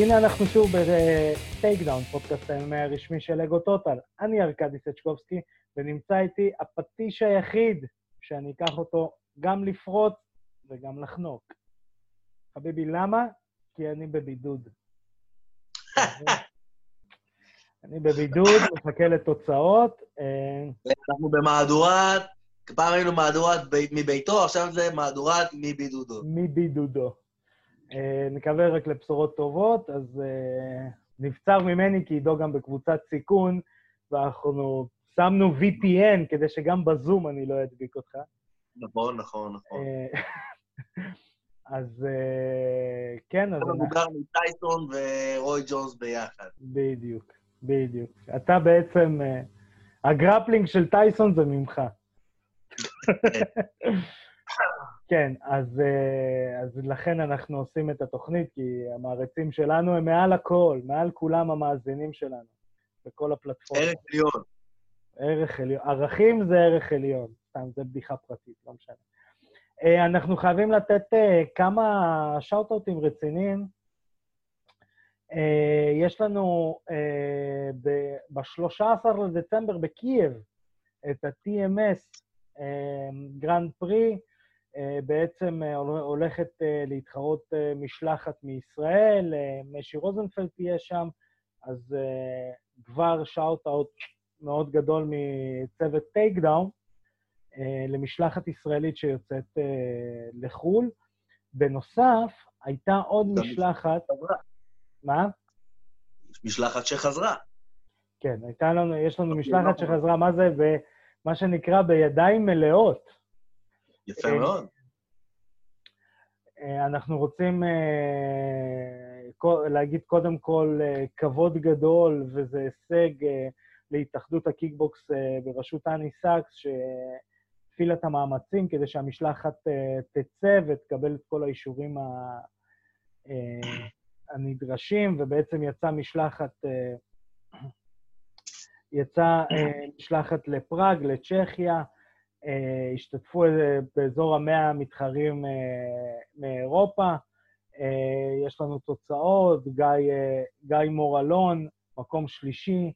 והנה אנחנו שוב בטייק דאון, פודקאסט הימי הרשמי של אגו טוטל. אני ארכדי סצ'קובסקי, ונמצא איתי הפטיש היחיד שאני אקח אותו גם לפרוץ וגם לחנוק. חביבי, למה? כי אני בבידוד. אני בבידוד, מחכה לתוצאות. אה, אנחנו במהדורת, פעם היינו מהדורת מביתו, עכשיו זה מהדורת מבידודו. מבידודו. אה, נקווה רק לבשורות טובות, אז uh, נבצר ממני כי עידו גם בקבוצת סיכון, ואנחנו שמנו VPN כדי שגם בזום אני לא אדביק אותך. נכון, נכון, נכון. אז uh, כן, אז... אתה מבוגר מטייסון ורוי ג'ונס ביחד. בדיוק, בדיוק. אתה בעצם... הגרפלינג של טייסון זה ממך. כן. אז, אה, אז לכן אנחנו עושים את התוכנית, כי המעריצים שלנו הם מעל הכל, מעל כולם המאזינים שלנו, בכל הפלטפורמות. ערך עליון. ערך עליון. ערכים זה ערך עליון, סתם, זה בדיחה פרטית, לא משנה. אה, אנחנו חייבים לתת אה, כמה שאוט-אוטים רציניים. יש לנו ב-13 לדצמבר בקייב את ה-TMS גרנד פרי, בעצם אה, הולכת אה, להתחרות משלחת מישראל, משי רוזנפלד תהיה שם, אז כבר shout-out מאוד גדול מצוות טייק דאון למשלחת ישראלית שיוצאת לחו"ל. בנוסף, הייתה עוד משלחת... מה? משלחת שחזרה. כן, הייתה לנו, יש לנו משלחת שחזרה, מה זה? מה שנקרא בידיים מלאות. יפה אה, מאוד. אה, אנחנו רוצים אה, להגיד קודם כל כבוד גדול, וזה הישג להתאחדות הקיקבוקס בראשות אני סאקס, שהפעילה את המאמצים כדי שהמשלחת תצא ותקבל את כל האישורים הנדרשים, ובעצם יצאה משלחת, יצאה משלחת לפראג, לצ'כיה, השתתפו אה, באזור המאה מתחרים אה, מאירופה. יש לנו תוצאות, גיא, גיא מורלון, מקום שלישי,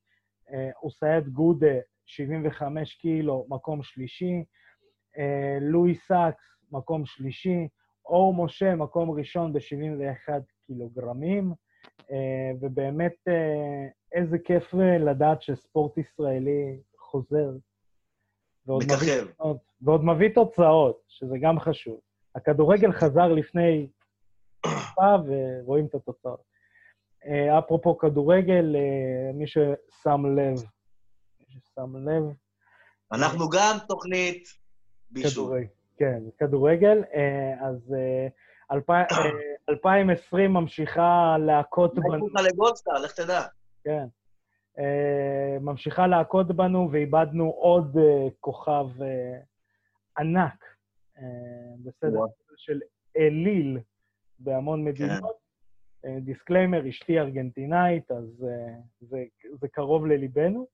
אוסייד גודה, 75 קילו, מקום שלישי, לואי סאקס, מקום שלישי, אור משה, מקום ראשון ב-71 קילוגרמים, ובאמת איזה כיף לדעת שספורט ישראלי חוזר ועוד מככב. מביא, ועוד מביא תוצאות, שזה גם חשוב. הכדורגל חזר לפני תקופה ורואים את התוצאות. אה, אפרופו כדורגל, אה, מי ששם לב, מי ששם לב... אנחנו גם תוכנית בישול. כן, כדורגל. אה, אז 2020 ממשיכה להכות בנו. אני לך לגולדסטאר, לך תדע. כן. אה, ממשיכה להכות בנו, ואיבדנו עוד אה, כוכב אה, ענק, בסדר של אליל בהמון. מדינות. כן. disclaimer, אשתי ארגנטינאית, אז זה, זה קרוב לליבנו.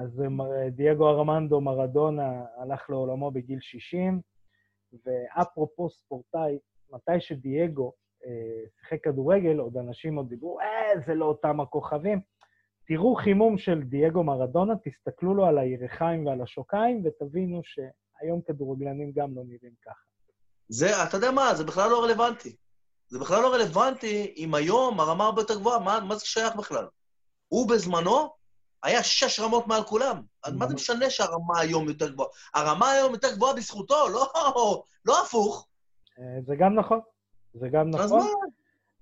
אז דייגו ארמנדו מרדונה הלך לעולמו בגיל 60, ואפרופו ספורטאי, מתי שדייגו שיחק כדורגל, עוד אנשים עוד דיברו, אה, זה לא אותם הכוכבים. תראו חימום של דייגו מרדונה, תסתכלו לו על הירכיים ועל השוקיים, ותבינו שהיום כדורגלנים גם לא נראים ככה. זה, אתה יודע מה, זה בכלל לא רלוונטי. זה בכלל לא רלוונטי אם היום הרמה הרבה יותר גבוהה, מה, מה זה שייך בכלל? הוא בזמנו היה שש רמות מעל כולם. אז מה זה משנה שהרמה היום יותר גבוהה? הרמה היום יותר גבוהה בזכותו, לא, לא הפוך. אה, זה גם נכון. זה גם נכון. אז מה?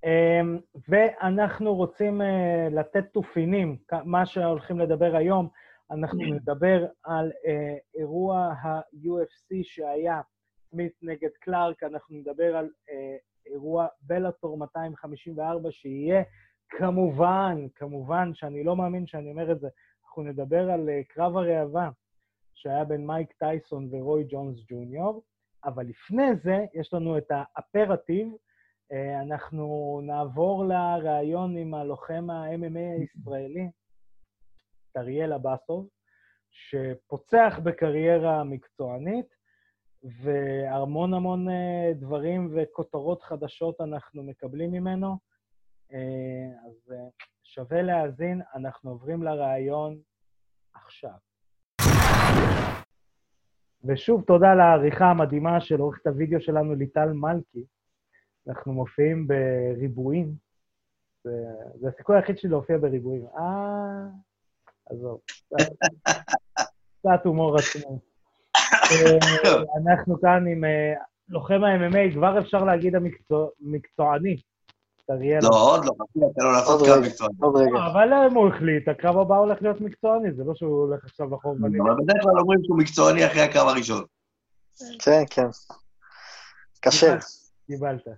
אמ, ואנחנו רוצים אה, לתת תופינים, מה שהולכים לדבר היום, אנחנו נדבר על אה, אירוע ה-UFC שהיה, סמית נגד קלארק, אנחנו נדבר על אה, אירוע בלאטור 254 שיהיה, כמובן, כמובן, שאני לא מאמין שאני אומר את זה, אנחנו נדבר על קרב הראווה שהיה בין מייק טייסון ורוי ג'ונס ג'וניור, אבל לפני זה יש לנו את האפרטיב, אה, אנחנו נעבור לראיון עם הלוחם ה-MMA הישראלי, אריאל אבסוב, שפוצח בקריירה מקצוענית, והמון המון אה, דברים וכותרות חדשות אנחנו מקבלים ממנו. אה, אז שווה להאזין, אנחנו עוברים לראיון עכשיו. ושוב, תודה על העריכה המדהימה של עורכת הוידאו שלנו, ליטל מלכי. אנחנו מופיעים בריבועים. זה, זה הסיכוי היחיד שלי להופיע בריבועים. אה, עזוב. קצת הומור עצמי. אה, אנחנו כאן עם אה, לוחם ה-MMA, כבר אפשר להגיד המקצועני. אריאל. לא, עוד לא, תן לו לעשות קרב מקצועני. לא, אבל אם הוא החליט, הקרב הבא הולך להיות מקצועני, זה לא שהוא הולך עכשיו לחורבנים. אבל בדרך כלל אומרים שהוא מקצועני אחרי הקרב הראשון. כן, כן. קשה. קיבלת.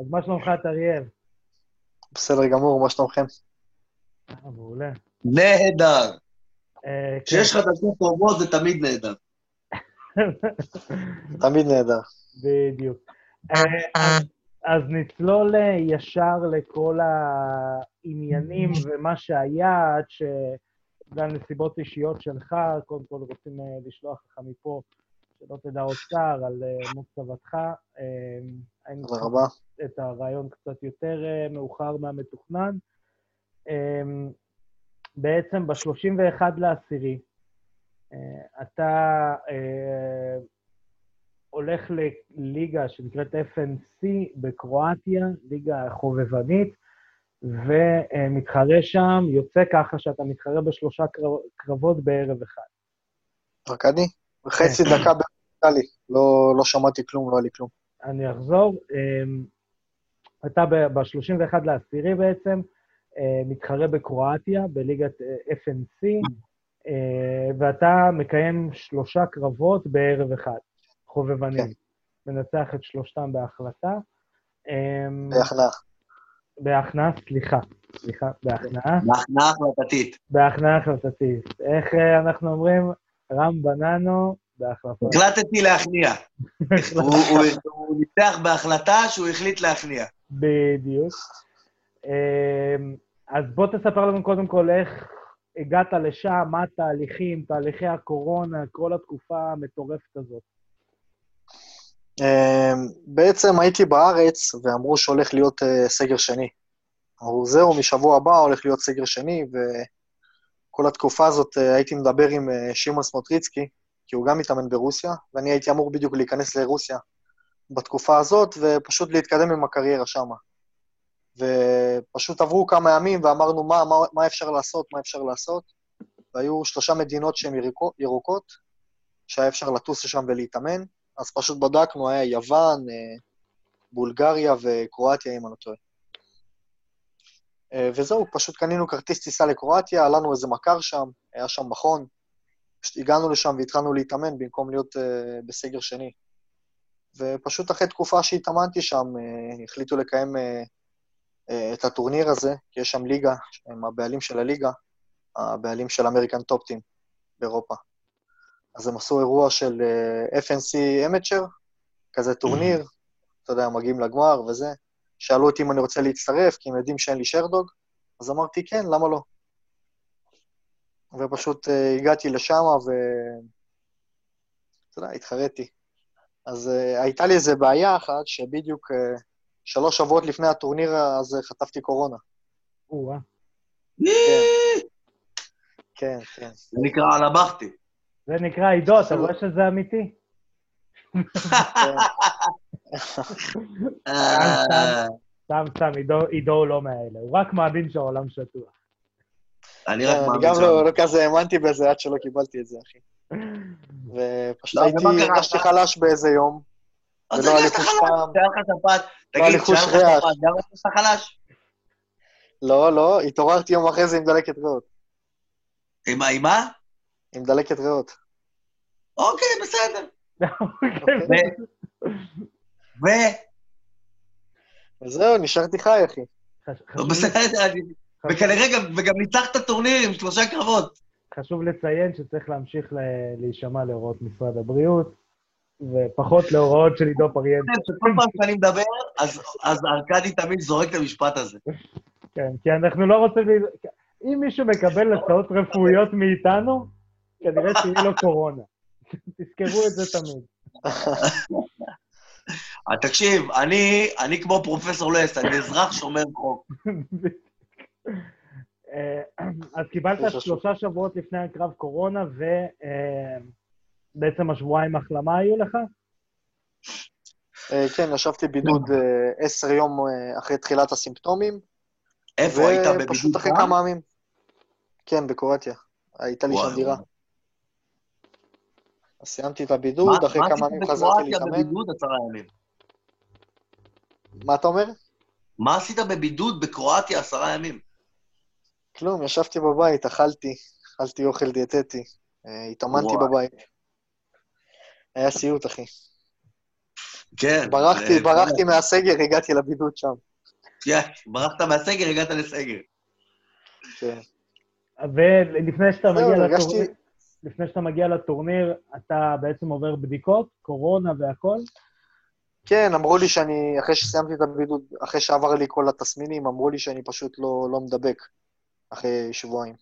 אז מה שלומך, אריאל? בסדר גמור, מה שלומכם? אה, מעולה. נהדר. אה, כשיש כן. חדשות טובות זה תמיד נהדר. תמיד נהדר. בדיוק. אה, אז נצלול ישר לכל העניינים ומה שהיה, עד שבגלל נסיבות אישיות שלך, קודם כל רוצים לשלוח לך מפה, שלא תדע עוד צער על מות צוותך. תודה רבה. את הרעיון קצת יותר מאוחר מהמתוכנן. בעצם ב-31 לעשירי, אה, אתה אה, הולך לליגה שנקראת FNC בקרואטיה, ליגה חובבנית, ומתחרה שם, יוצא ככה שאתה מתחרה בשלושה קרבות בערב אחד. ארכדי? חצי כן. דקה לי, לא, לא שמעתי כלום, לא היה לי כלום. אני אחזור. אה, אתה ב-31 לעשירי בעצם, אה, מתחרה בקרואטיה, בליגת אה, FNC, אה, ואתה מקיים שלושה קרבות בערב אחד, חובבנים. כן. מנצח את שלושתם בהחלטה. בהכנעה. בהכנעה, סליחה. סליחה, בהכנעה. בהכנעה החלטתית. בהכנעה החלטתית. איך אנחנו אומרים? רם בננו בהחלטה. החלטתי להכניע. הוא ניצח בהחלטה שהוא החליט להכניע. בדיוק. אז בוא תספר לנו קודם כל איך הגעת לשם, מה התהליכים, תהליכי הקורונה, כל התקופה המטורפת הזאת. אמ, בעצם הייתי בארץ ואמרו שהולך להיות אה, סגר שני. אמרו, זהו, משבוע הבא הולך להיות סגר שני, וכל התקופה הזאת אה, הייתי מדבר עם אה, שמעון סמוטריצקי, כי הוא גם מתאמן ברוסיה, ואני הייתי אמור בדיוק להיכנס לרוסיה בתקופה הזאת, ופשוט להתקדם עם הקריירה שמה. ופשוט עברו כמה ימים ואמרנו מה, מה, מה אפשר לעשות, מה אפשר לעשות, והיו שלושה מדינות שהן ירוקות, שהיה אפשר לטוס לשם ולהתאמן, אז פשוט בדקנו, היה יוון, אה, בולגריה וקרואטיה, אם אני לא טועה. אה, וזהו, פשוט קנינו כרטיס טיסה לקרואטיה, עלה לנו איזה מכר שם, היה שם מכון, פשוט הגענו לשם והתחלנו להתאמן במקום להיות uh, בסגר שני. ופשוט אחרי תקופה שהתאמנתי שם, החליטו לקיים אה, את הטורניר הזה, כי יש שם ליגה, הם הבעלים של הליגה, הבעלים של American Top Team באירופה. אז הם עשו אירוע של אה, FNC amateur, כזה טורניר, אתה יודע, מגיעים לגמר וזה. שאלו אותי אם אני רוצה להצטרף, כי הם יודעים שאין לי Sherdog, אז אמרתי, כן, למה לא? ופשוט uh, הגעתי לשם, ו... אתה יודע, התחרתי. אז uh, הייתה לי איזו בעיה אחת, שבדיוק uh, שלוש שבועות לפני הטורניר הזה חטפתי קורונה. או-אה. כן, כן. זה נקרא אלבכתי. זה נקרא עידו, אתה רואה שזה אמיתי? סתם, סתם, עידו הוא לא מאלה, הוא רק מאמין שהעולם שטוח. אני רק מאמין אני גם לא, לא כזה האמנתי בזה עד שלא קיבלתי את זה, אחי. ופשוט לא, הייתי, הרגשתי חלש באיזה יום, אז ולא היה לי חוש טעם. שהיה לך שפעת, תגיד, שהיה לך שפעת, גם אתה חלש? לא, לא, התעוררתי יום אחרי זה עם דלקת ריאות. עם מה? עם דלקת ריאות. אוקיי, בסדר. ו? וזהו, נשארתי חי, אחי. בסדר, וכנראה גם ניצחת טורניר עם שלושה קרבות. חשוב לציין שצריך להמשיך להישמע להוראות משרד הבריאות. ופחות להוראות של עידו פריאנטה. כן, שכל פעם שאני מדבר, אז ארכדי תמיד זורק את המשפט הזה. כן, כי אנחנו לא רוצים... אם מישהו מקבל הצעות רפואיות מאיתנו, כנראה שיהיה לו קורונה. תזכרו את זה תמיד. אה, תקשיב, אני, אני כמו פרופסור לס, אני אזרח שומר חוק. אה, אז קיבלת שלושה שבועות לפני הקרב קורונה, ובעצם השבועיים החלמה היו לך? כן, ישבתי בידוד עשר יום אחרי תחילת הסימפטומים. איפה היית בבידוד? ופשוט אחרי כמה ימים. כן, בקרואטיה. הייתה לי שם דירה. אז סיימתי את הבידוד, אחרי כמה ימים חזרתי להתאמן. מה עשית בבידוד עשרה ימים? מה אתה אומר? מה עשית בבידוד בקרואטיה עשרה ימים? כלום, ישבתי בבית, אכלתי, אכלתי אוכל דיאטטי, אה, התאמנתי בבית. היה סיוט, אחי. כן. ברחתי, ברחתי מהסגר, הגעתי לבידוד שם. כן, ברחת מהסגר, הגעת לסגר. כן. ולפני שאתה מגיע לטורניר, לפני שאתה מגיע לטורניר, אתה בעצם עובר בדיקות, קורונה והכל? כן, אמרו לי שאני, אחרי שסיימתי את הבידוד, אחרי שעבר לי כל התסמינים, אמרו לי שאני פשוט לא, לא מדבק אחרי שבועיים.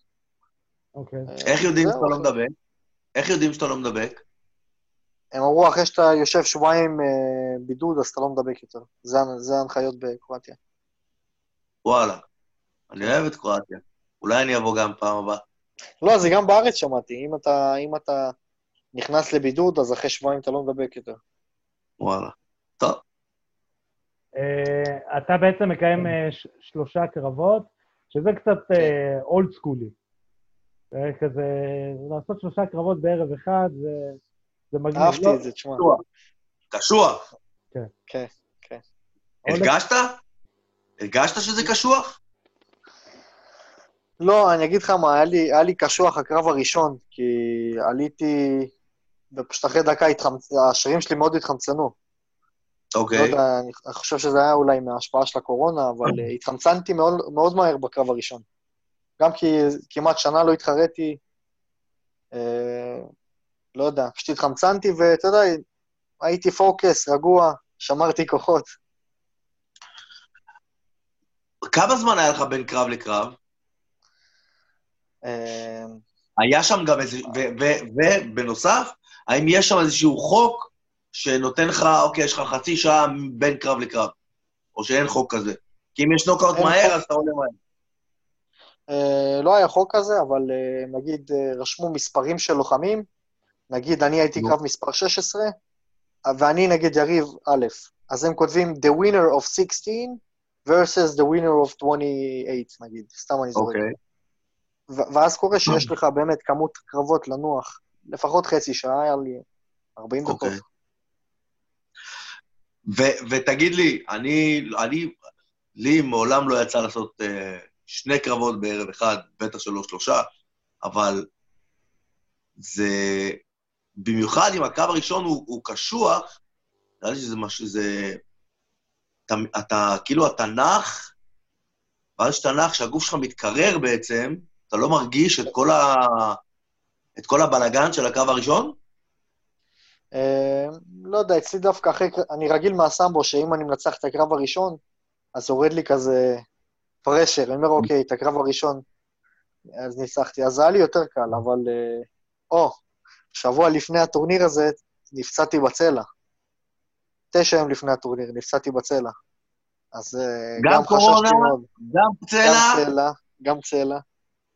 אוקיי. אה, איך יודעים שאתה לא מדבק? איך יודעים שאתה לא מדבק? הם אמרו, אחרי שאתה יושב שבועיים אה, בידוד, אז אתה לא מדבק יותר. זה, זה ההנחיות בקרואטיה. וואלה. אני אוהב את קרואטיה. אולי אני אבוא גם פעם הבאה. לא, זה גם בארץ שמעתי. אם אתה, אם אתה נכנס לבידוד, אז אחרי שבועיים אתה לא מדבק יותר. וואלה. טוב. Uh, אתה בעצם מקיים uh, שלושה קרבות, שזה קצת אולד סקולי. כזה, לעשות שלושה קרבות בערב אחד, זה, זה מגניב. אהבתי לא... את זה, תשמע. קשוח. כן. כן, כן. הרגשת? הרגשת שזה קשוח? לא, אני אגיד לך מה, היה לי, היה לי קשוח הקרב הראשון, כי עליתי, ופשוט אחרי דקה התחמצ... השרירים שלי מאוד התחמצנו. אוקיי. לא יודע, אני חושב שזה היה אולי מההשפעה של הקורונה, אבל uh, התחמצנתי מאוד, מאוד מהר בקרב הראשון. גם כי כמעט שנה לא התחרתי, אה, לא יודע, פשוט התחמצנתי, ואתה יודע, הייתי פוקס, רגוע, שמרתי כוחות. כמה זמן היה לך בין קרב לקרב? אה... היה שם גם איזה... ובנוסף, האם יש שם איזשהו חוק שנותן לך, אוקיי, יש לך חצי שעה בין קרב לקרב, או שאין חוק כזה. כי אם יש נוקאוט מהר, אז אתה עולה מהר. Uh, לא היה חוק כזה, אבל uh, נגיד uh, רשמו מספרים של לוחמים, נגיד אני הייתי קרב מספר 16, ואני נגד יריב א', אז הם כותבים The winner of 16 versus the winner of 28, נגיד, סתם אני זורק. אוקיי. Okay. ואז קורה שיש לך באמת כמות קרבות לנוח, לפחות חצי שעה, היה לי 40 דקות. Okay. ו- ותגיד לי, אני, אני, לי מעולם לא יצא לעשות uh, שני קרבות בערב אחד, בטח שלא שלושה, אבל זה, במיוחד אם הקו הראשון הוא, הוא קשוח, נראה לי שזה משהו, זה... אתה, אתה כאילו, אתה נח, ואז שאתה נח, שהגוף שלך מתקרר בעצם, אתה לא מרגיש את כל, ה... את כל הבלגן של הקו הראשון? אה, לא יודע, אצלי דווקא אחרי, אני רגיל מהסמבו, שאם אני מנצח את הקרב הראשון, אז יורד לי כזה פרשר, אני אומר, אוקיי, את הקרב הראשון, אז ניצחתי. אז היה לי יותר קל, אבל... אה, או, שבוע לפני הטורניר הזה, נפצעתי בצלע. תשע יום לפני הטורניר, נפצעתי בצלע. אז אה, גם, גם קורונה, גם צלע. גם צלע, גם צלע.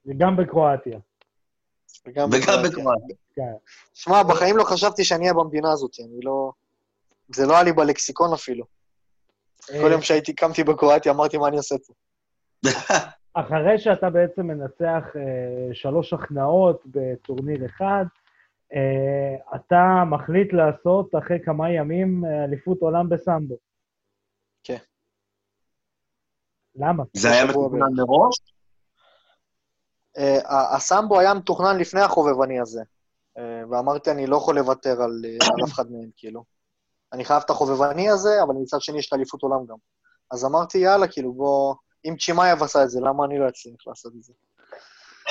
וגם בקרואטיה. וגם בקרואטיה. כן. שמע, בחיים לא חשבתי שאני אהיה במדינה הזאת, אני לא... זה לא היה לי בלקסיקון אפילו. כל יום שהייתי, קמתי בקרואטיה, אמרתי, מה אני עושה פה? אחרי שאתה בעצם מנצח אה, שלוש הכנעות בטורניר אחד, אה, אתה מחליט לעשות אחרי כמה ימים אליפות עולם בסמבו. כן. למה? זה היה מתוכנן מראש? Uh, הסמבו היה מתוכנן לפני החובבני הזה, uh, ואמרתי, אני לא יכול לוותר על, uh, על אף אחד מהם, כאילו. אני חייב את החובבני הזה, אבל מצד שני יש את אליפות עולם גם. אז אמרתי, יאללה, כאילו, בוא... אם צ'ימאייב עשה את זה, למה אני לא אצליח לעשות את זה?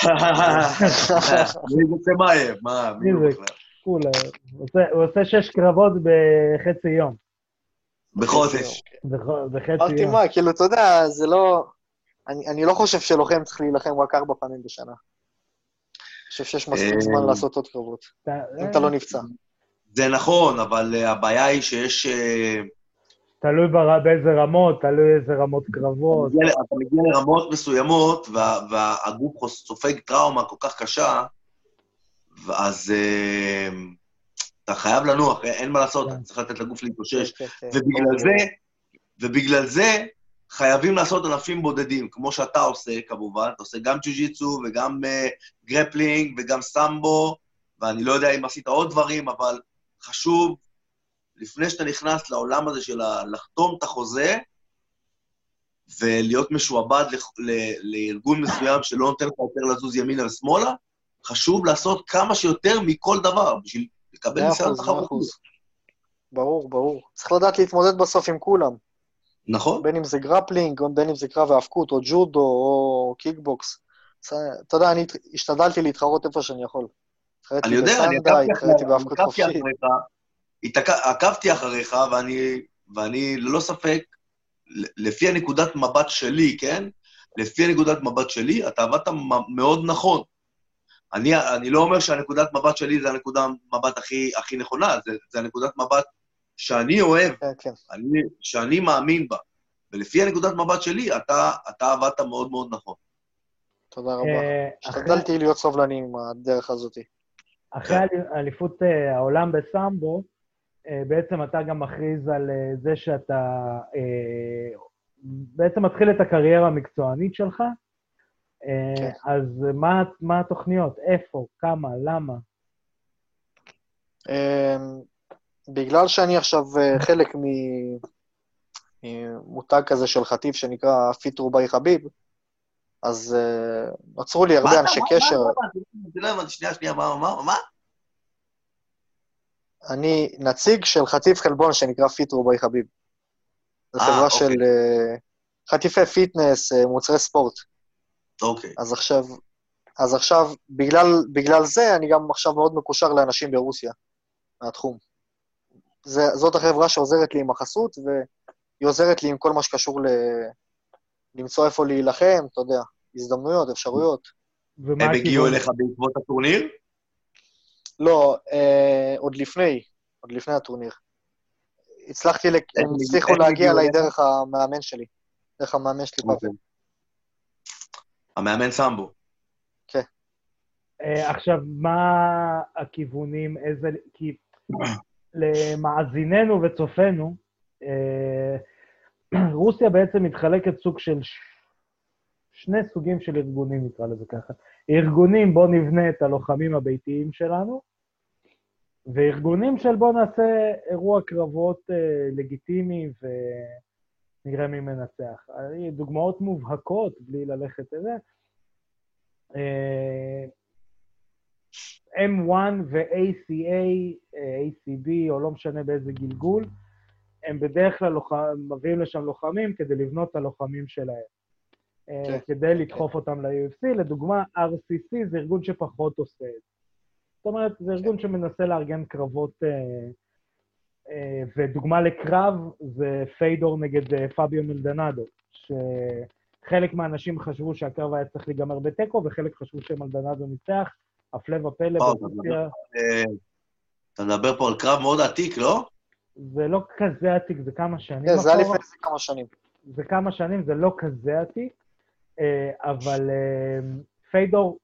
מי זה צ'ימאייב? מה, מי הוא בכלל? כולה. הוא עושה שש קרבות בחצי יום. בחודש. בחצי יום. אמרתי, מה, כאילו, אתה יודע, זה לא... אני לא חושב שלוחם צריך להילחם רק ארבע פעמים בשנה. אני חושב שיש מספיק זמן לעשות עוד קרבות, אם אתה לא נפצע. זה נכון, אבל uh, הבעיה היא שיש... תלוי בר... באיזה רמות, תלוי איזה רמות קרבות. אתה מגיע, אתה לרמות מסוימות, וה, והגוף סופג טראומה כל כך קשה, ואז uh, אתה חייב לנוח, אין מה לעשות, כן. צריך לתת לגוף להתאושש. כן, כן, ובגלל זה, ובגלל זה חייבים לעשות ענפים בודדים, כמו שאתה עושה, כמובן. אתה עושה גם ג'ו-ג'יצו וגם uh, גרפלינג וגם סמבו, ואני לא יודע אם עשית עוד דברים, אבל חשוב, לפני שאתה נכנס לעולם הזה של לחתום את החוזה, ולהיות משועבד לארגון מסוים שלא נותן לך יותר לזוז ימינה ושמאלה, חשוב לעשות כמה שיותר מכל דבר, בשביל לקבל ניסיון תחרותי. ברור, ברור. צריך לדעת להתמודד בסוף עם כולם. נכון. בין אם זה גרפלינג, בין אם זה קרב היאבקות, או ג'ודו, או קיקבוקס. אתה יודע, אני השתדלתי להתחרות איפה שאני יכול. אני יודע, אני עקבתי אחריך, עקבתי אחריך, ואני, ואני ללא ספק, לפי הנקודת מבט שלי, כן? לפי הנקודת מבט שלי, אתה עבדת מאוד נכון. אני, אני לא אומר שהנקודת מבט שלי זה הנקודת מבט הכי, הכי נכונה, זה, זה הנקודת מבט שאני אוהב, כן, כן. אני, שאני מאמין בה. ולפי הנקודת מבט שלי, אתה, אתה עבדת מאוד מאוד נכון. תודה רבה. אה, השתדלתי להיות סובלני עם הדרך הזאת. אחרי אליפות אה, העולם בסמבו, אה, בעצם אתה גם מכריז על זה שאתה בעצם מתחיל את הקריירה המקצוענית שלך. כן. אז מה, מה התוכניות? איפה? כמה? למה? בגלל שאני עכשיו חלק ממותג כזה של חטיף שנקרא Fitroo by Khabib, אז נוצרו לי הרבה אנשי קשר. לא הבנתי, שנייה, שנייה, מה, מה, מה? אני נציג של חטיף חלבון שנקרא Fitroo by Khabib. זו אה, חברה אוקיי. של uh, חטיפי fitness, מוצרי ספורט. אוקיי. אז עכשיו, אז עכשיו, בגלל, בגלל זה, אני גם עכשיו מאוד מקושר לאנשים ברוסיה, מהתחום. זה, זאת החברה שעוזרת לי עם החסות, והיא עוזרת לי עם כל מה שקשור ל... למצוא איפה להילחם, אתה יודע, הזדמנויות, אפשרויות. הם הגיעו אליך בעקבות הטורניר? לא, אה, עוד לפני, עוד לפני הטורניר. הצלחתי, הם הצליחו להגיע אליי דרך המאמן שלי, דרך המאמן שלי פאבל. אוקיי. המאמן סמבו. כן. אה, עכשיו, מה הכיוונים, איזה... כי למאזיננו וצופינו, אה, רוסיה בעצם מתחלקת סוג של. שני סוגים של ארגונים, נקרא לזה ככה. ארגונים, בואו נבנה את הלוחמים הביתיים שלנו, וארגונים של בואו נעשה אירוע קרבות אה, לגיטימי ונראה מי מנצח. דוגמאות מובהקות, בלי ללכת לזה. אה, M1 ו-ACA, אה, ACB, או לא משנה באיזה גלגול, הם בדרך כלל לוח... מביאים לשם לוחמים כדי לבנות את הלוחמים שלהם. אה, כן. כדי לדחוף אותם ל-UFC. לדוגמה, RCC זה ארגון שפחות עושה את זה. זאת אומרת, זה ארגון כן. שמנסה לארגן קרבות, אה, ודוגמה לקרב זה פיידור נגד פביו מלדנדו, שחלק מהאנשים חשבו שהקרב היה צריך להיגמר בתיקו, וחלק חשבו שמלדנדו ניצח. הפלא ופלא ברוסיה... אתה מדבר פה על קרב מאוד עתיק, לא? זה לא כזה עתיק, זה כמה שנים. כן, זה היה לפני כמה שנים. זה כמה שנים, זה לא כזה עתיק, אה, אבל אה, פיידור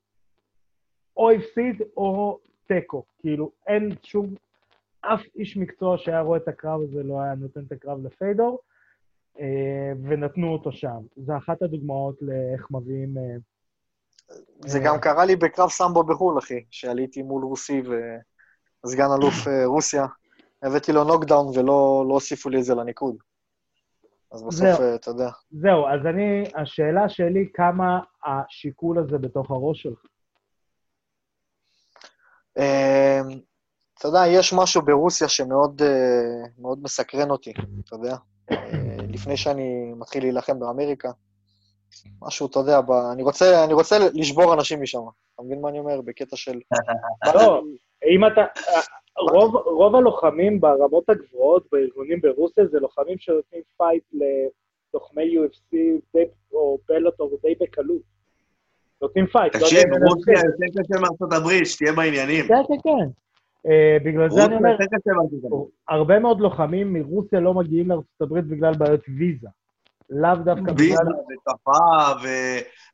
או הפסיד או תיקו. כאילו, אין שום... אף איש מקצוע שהיה רואה את הקרב הזה לא היה נותן את הקרב לפיידור, אה, ונתנו אותו שם. זו אחת הדוגמאות לאיך מביאים... זה גם קרה לי בקרב סמבו בחו"ל, אחי, שעליתי מול רוסי וסגן אלוף רוסיה. הבאתי לו נוקדאון ולא לא הוסיפו לי את זה לניקוד. אז בסוף, אה, אתה יודע. זהו, אז אני, השאלה שלי, כמה השיקול הזה בתוך הראש שלך? אמ, אתה יודע, יש משהו ברוסיה שמאוד אה, מסקרן אותי, אתה יודע. אה, לפני שאני מתחיל להילחם באמריקה, משהו, אתה יודע, ב... אני, רוצה, אני רוצה לשבור אנשים משם. אתה מבין מה אני אומר? בקטע של... לא, אם אתה... רוב, רוב הלוחמים ברמות הגבוהות בארגונים ברוסיה זה לוחמים שנותנים fight ללוחמי UFC די, או Bellator די בקלות. נותנים fight. לא תקשיב, רוסיה יותר קשה מארצות הברית, שתהיה בעניינים. כן, כן, כן. אה, בגלל זה אני אומר, הרבה מאוד לוחמים מרוסיה לא מגיעים לארצות הברית בגלל בעיות ויזה. לאו דווקא בגלל... ויזה ושפה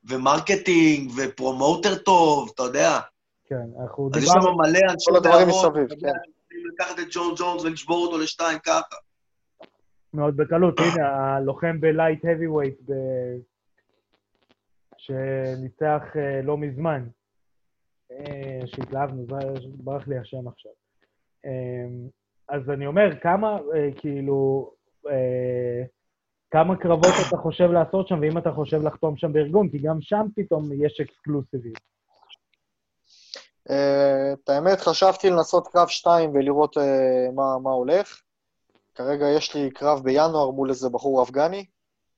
ו marketing ו promoter טוב, אתה יודע. כן, אנחנו דיברנו... אז יש שם מלא אנשי כל הדברים מסביב, כן. לקחת את ג'ון ג'ונס ולשבור אותו לשתיים ככה. מאוד בקלות, הנה, הלוחם בלייט האבי ווייט שניצח אה, לא מזמן. אה, שהתלהבנו, ברח לי השם עכשיו. אה, אז אני אומר, כמה, כאילו, כמה קרבות אתה חושב לעשות שם, ואם אתה חושב לחתום שם בארגון, כי גם שם פתאום יש אקסקלוסיביות. את האמת, חשבתי לנסות קרב 2 ולראות מה, מה הולך. כרגע יש לי קרב בינואר מול איזה בחור אפגני.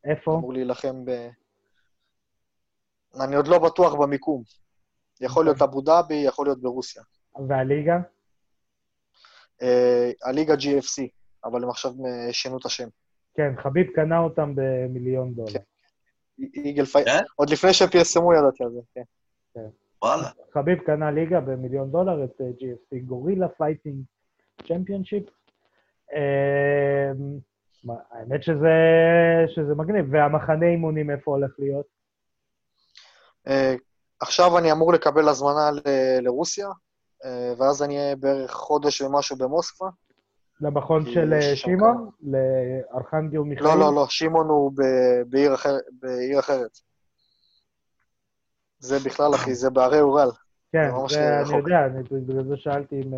איפה? אמור להילחם ב... אני עוד לא בטוח במיקום. יכול להיות אבו דאבי, יכול להיות ברוסיה. והליגה? אה, הליגה GFC, אבל הם עכשיו אה, שינו את השם. כן, חביב קנה אותם במיליון דולר. Eagle Fight, כן? עוד לפני שפרסמו ידעתי על זה, כן. כן. וואלה. חביב קנה ליגה במיליון דולר, את אה, GFC, Gorilla Fighting Championship. האמת שזה, שזה מגניב. והמחנה אימונים איפה הולך להיות? אה, עכשיו אני אמור לקבל הזמנה ל- לרוסיה, אה, ואז אני אהיה בערך חודש ומשהו במוסקבה. למכון של אה, שמעון? לארכנגל מיכאל? לא, לא, לא, שמעון הוא בעיר, אחר, בעיר אחרת. זה בכלל, אחי, זה בהרי אורל. כן, זה, זה אני יודע, אני, בגלל זה שאלתי אם,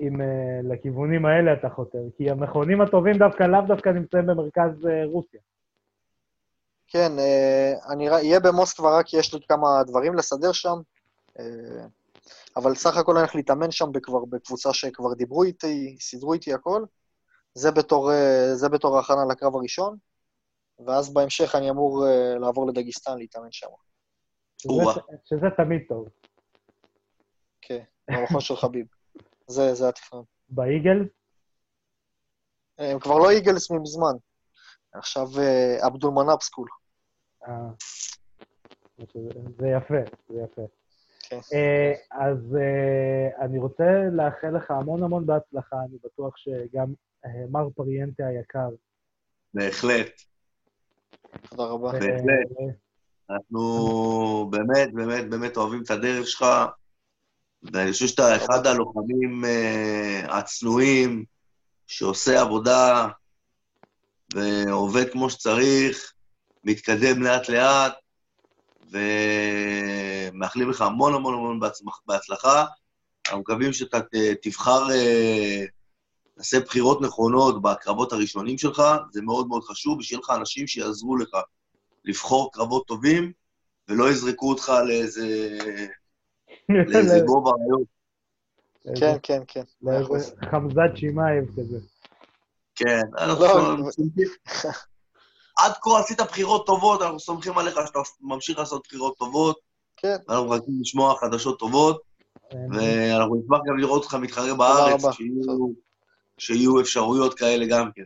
אם לכיוונים האלה אתה חותר, כי המכונים הטובים דווקא לאו דווקא נמצאים במרכז רוסיה. כן, אה, אני אהיה במוסקבה רק יש לי כמה דברים לסדר שם, אה, אבל סך הכל אני הולך להתאמן שם בכבר, בקבוצה שכבר דיברו איתי, סידרו איתי הכל. זה בתור, אה, זה בתור ההכנה לקרב הראשון, ואז בהמשך אני אמור לעבור לדגיסטן להתאמן שם. שזה, שזה תמיד טוב. כן, במכון של חביב. זה, זה התכנון. באיגלס? הם כבר לא איגלס מזמן. עכשיו עבדול מנאב סקול. אה, זה יפה, זה יפה. כן. אה, אז אה, אני רוצה לאחל לך המון המון בהצלחה, אני בטוח שגם מר פריאנטה היקר. בהחלט. תודה רבה. בהחלט. אנחנו באמת, באמת, באמת אוהבים את הדרך שלך, ואני חושב שאתה אחד הלוחמים הצנועים, שעושה עבודה ועובד כמו שצריך, מתקדם לאט-לאט, ומאחלים לך המון המון המון בהצלחה. אנחנו מקווים שאתה תבחר, תעשה אה, בחירות נכונות בקרבות הראשונים שלך, זה מאוד מאוד חשוב, ושיהיה לך אנשים שיעזרו לך לבחור קרבות טובים, ולא יזרקו אותך לאיזה, לאיזה גובה רעיון. כן, כן, כן. חמזת שמאייב כזה. כן, אנחנו... עד כה עשית בחירות טובות, אנחנו סומכים עליך שאתה ממשיך לעשות בחירות טובות. כן. אנחנו מחכים לשמוע חדשות טובות, ואנחנו נשמח גם לראות אותך מתחרה בארץ, שיהיו, שיהיו אפשרויות כאלה גם כן.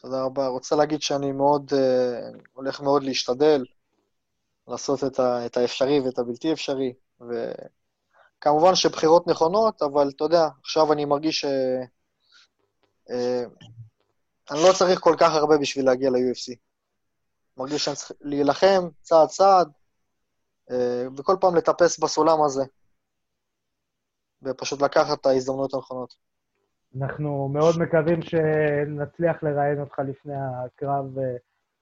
תודה רבה. רוצה להגיד שאני מאוד, uh, הולך מאוד להשתדל לעשות את, ה, את האפשרי ואת הבלתי אפשרי, וכמובן שבחירות נכונות, אבל אתה יודע, עכשיו אני מרגיש ש... Uh, אני לא צריך כל כך הרבה בשביל להגיע ל-UFC. מרגיש שאני צריך להילחם צעד צעד, אה, וכל פעם לטפס בסולם הזה, ופשוט לקחת את ההזדמנויות הנכונות. אנחנו מאוד מקווים שנצליח לראיין אותך לפני הקרב אה,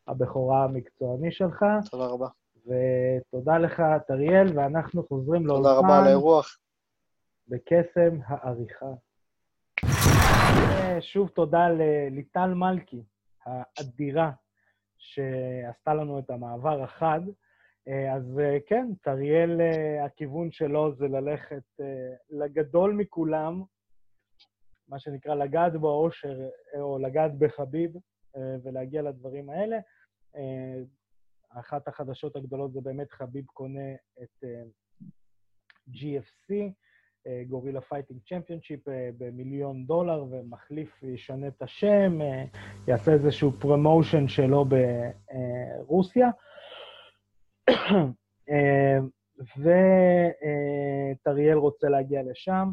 הבכורה המקצועני שלך. תודה רבה. ותודה לך, תריאל, ואנחנו חוזרים לאולפן. תודה רבה על האירוח. בקסם העריכה. שוב תודה לליטל מלכי האדירה, שעשתה לנו את המעבר החד. אז כן, טריאל, הכיוון שלו זה ללכת לגדול מכולם, מה שנקרא לגעת באושר, או לגעת בחביב, ולהגיע לדברים האלה. אחת החדשות הגדולות זה באמת חביב קונה את GFC, Gorilla Fighting Championship במיליון דולר, ומחליף, ישנה את השם, אה, יעשה איזשהו promotion שלו ברוסיה. אה, וטריאל רוצה להגיע לשם.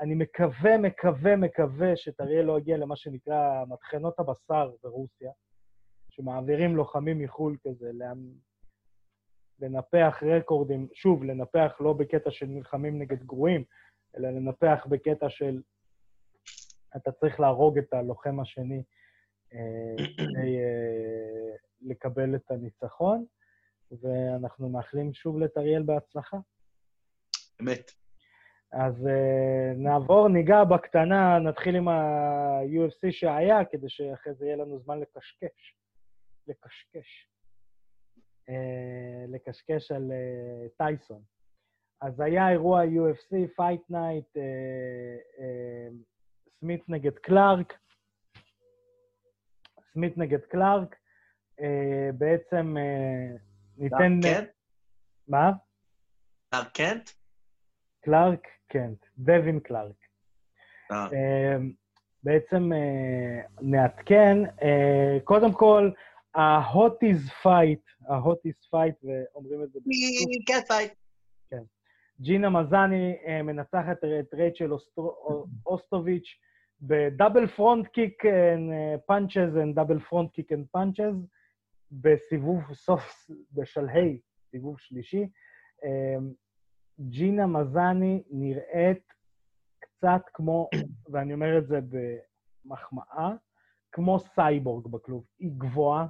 אני מקווה, מקווה, מקווה שטריאל לא יגיע למה שנקרא מטחנות הבשר ברוסיה, שמעבירים לוחמים מחו"ל כזה, לנפח רקורדים, שוב, לנפח לא בקטע של נלחמים נגד גרועים, אלא לנפח בקטע של אתה צריך להרוג את הלוחם השני אה, כדי אה, לקבל את הניצחון, ואנחנו מאחלים שוב לטריאל בהצלחה. אמת. אז uh, נעבור, ניגע בקטנה, נתחיל עם ה-UFC שהיה, כדי שאחרי זה יהיה לנו זמן לקשקש. לקשקש. Uh, לקשקש על uh, טייסון. אז היה אירוע UFC, Fight Night, uh, uh, סמית נגד קלארק. סמית נגד קלארק. Uh, בעצם ניתן... קלארק קנט? מה? קלארק קנט? קלארק קנט, דווין קלארק. אה. בעצם אה, נעדכן, אה, קודם כל, ה-hottest fight, ה-hottest fight, ואומרים את זה cat fight. כן. ג'ינה מזני מנצחת את רייצ'ל אוסטוביץ' ב-double front kick punches ו-double front kick and punches בסיבוב סוף, בשלהי, סיבוב שלישי. אמ, ג'ינה מזני נראית קצת כמו, ואני אומר את זה במחמאה, כמו סייבורג בכלוב. היא גבוהה.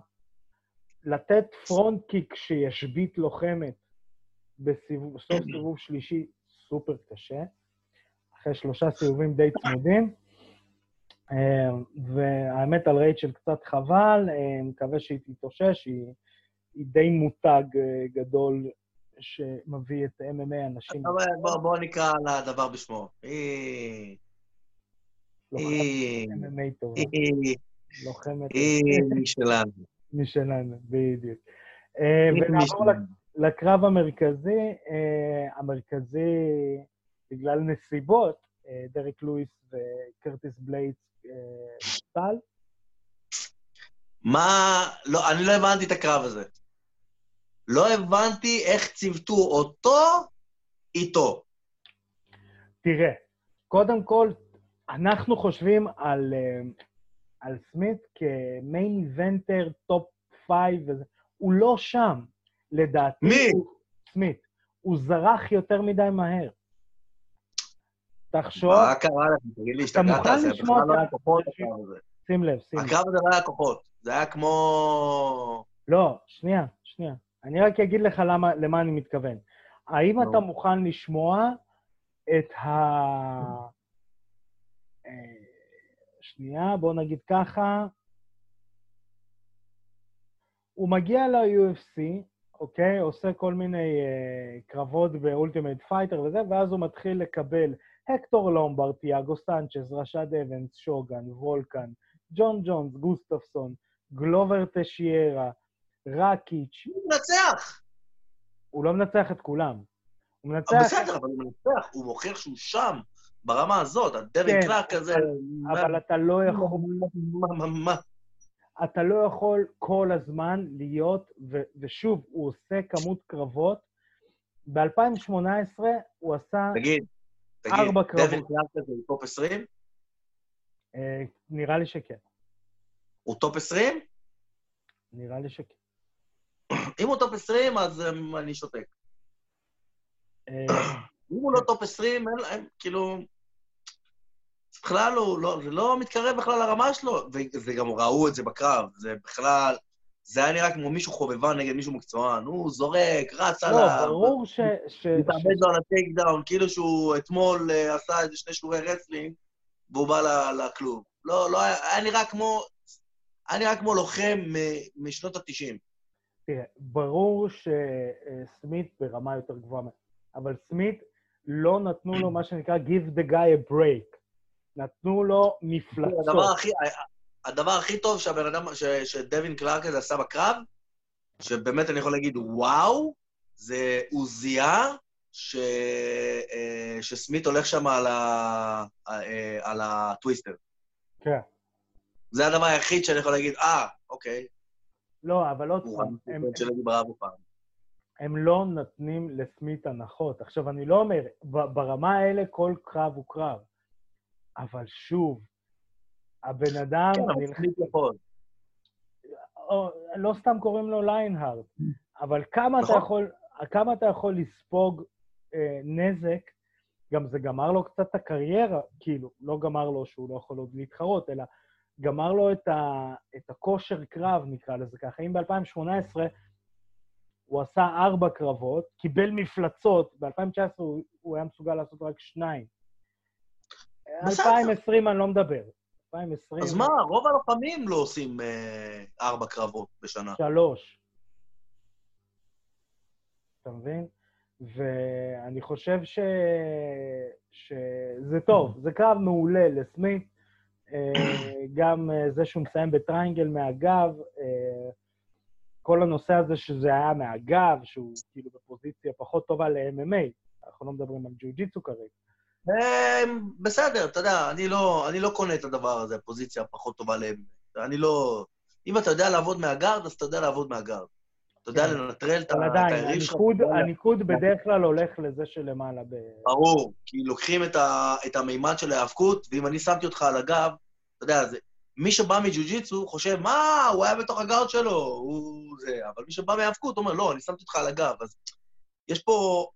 לתת front kick שישבית לוחמת בסיבוב, סוף סיבוב שלישי, סופר קשה. אחרי שלושה סיבובים די צמודים. אה, והאמת על רייצ'ל קצת חבל, אה, מקווה שהיא תתאושש, היא, היא די מותג אה, גדול שמביא את MMA אנשים... בוא, בוא נקרא לדבר בשמו. היא... היא... MMA טובה. לוחמת... היא משלנו. משלנו, בדיוק. אה, ונעבור לקרב המרכזי. אה, המרכזי, בגלל נסיבות, אה, דרק לואיס וקרטיס בליידס טל. מה... לא, אני לא הבנתי את הקרב הזה. לא הבנתי איך ציוותו אותו איתו. תראה, קודם כל, אנחנו חושבים על, על סמית כ-main eventer, top five. הוא לא שם, לדעתי. מי? הוא, סמית. הוא זרח יותר מדי מהר. תחשוב... מה קרה לך? תגיד לי, השתגעת, זה בכלל לא היה כוחות. שים לב, שים לב. הקרב הזה לא היה כוחות, זה היה כמו... לא, שנייה, שנייה. אני רק אגיד לך למה, למה אני מתכוון. האם. אתה מוכן לשמוע את ה... אה, שנייה, בוא נגיד ככה. הוא מגיע ל-UFC, אוקיי? עושה כל מיני אה, קרבות ב-Ultimate Fighter וזה, ואז הוא מתחיל לקבל הקטור לומבר, תיאגו סנצ'ז, רשד אבנס, שוגן, וולקן, ג'ון ג'ונס, גוסטפסון, גלובר טשיירה, רקיץ'. הוא מנצח! הוא לא מנצח את כולם. הוא מנצח... בסדר, אבל הוא מנצח, הוא מוכיח שהוא שם, ברמה הזאת, הדרן כן, קלארק כזה. אבל אתה לא יכול... מה, מה, מה? אתה לא יכול כל הזמן להיות, ו- ושוב, הוא עושה כמות קרבות. ב-2018 הוא עשה תגיד, תגיד, ארבע קרבות. דווין קלארק כזה הוא top 20? אה, נראה לי שכן. הוא top 20? נראה לי שכן. אם הוא top 20, אז אמ, אני שותק. אם הוא לא top 20, אין להם, כאילו... בכלל הוא לא, זה לא מתקרב בכלל לרמה שלו, וזה גם ראו את זה בקרב, זה בכלל... זה היה נראה כמו מישהו חובבן נגד מישהו מקצוען, הוא זורק, רץ עליו. לא, ברור ש... ש- מתאבד לו על ה-takedown, כאילו שהוא אתמול אה, עשה איזה שני שיעורי wrestling, והוא בא לכלוב. לא, לא היה, היה נראה כמו... היה נראה כמו לוחם משנות ה-90. תראה, ברור שסמית ברמה יותר גבוהה, אבל סמית לא נתנו לו מה שנקרא give the guy a break. נתנו לו מפלצות. הדבר הכי, הדבר הכי טוב שהבן אדם, ש, שדווין קלארק הזה עשה בקרב, שבאמת אני יכול להגיד, וואו, זה הוא זיהה ש, אה, שסמית הולך שם על, ה, אה, על הטוויסטר. כן. זה הדבר היחיד שאני יכול להגיד, אה, אוקיי. לא, אבל עוד פעם, הם- של אלי ברבו פעם. הם לא נותנים לסמית הנחות. עכשיו, אני לא אומר, ברמה האלה כל קרב הוא קרב, אבל שוב, הבן אדם... כן, אבל סמית יכול. לא סתם קוראים לו ליינהארד, אבל כמה, נכון. אתה, יכול, כמה אתה יכול לספוג אה, נזק, גם זה גמר לו קצת את הקריירה, כאילו, לא גמר לו שהוא לא יכול עוד להתחרות, אלא גמר לו את, ה, את הכושר קרב, נקרא לזה ככה. אם ב-2018 הוא עשה ארבע קרבות, קיבל מפלצות, ב-2019 הוא, הוא היה מסוגל לעשות רק שניים. בסדר. 2020 אני לא מדבר. 2020... אז מה, רוב הלוחמים לא עושים אה, ארבע קרבות בשנה. שלוש. אתה מבין? ואני חושב ש... שזה טוב, זה קרב מעולה לסמית. אה, גם אה, זה שהוא מסיים בטריינגל מהגב, אה, כל הנושא הזה שזה היה מהגב, שהוא כאילו בפוזיציה פחות טובה ל-MMA, אנחנו לא מדברים על ג'ו-ג'יצו כרגע. בסדר, אתה יודע, אני לא, אני לא קונה את הדבר הזה, הפוזיציה הפחות טובה ל-MMA. אני לא... אם אתה יודע לעבוד מהגארד, אז אתה יודע לעבוד מהגארד. אתה יודע כן. לנטרל את היריב שלך. אבל עדיין, הניקוד בדרך כלל הולך לזה שלמעלה. ברור, כי לוקחים את המימד של ההיאבקות, ואם אני שמתי אותך על הגב, אתה יודע. מי שבא מג'ו-ג'יצו חושב, מה, הוא היה בתוך הגארד שלו, הוא זה, אבל מי שבא מהיאבקות אומר, לא, אני שמתי אותך על הגב. אז יש פה...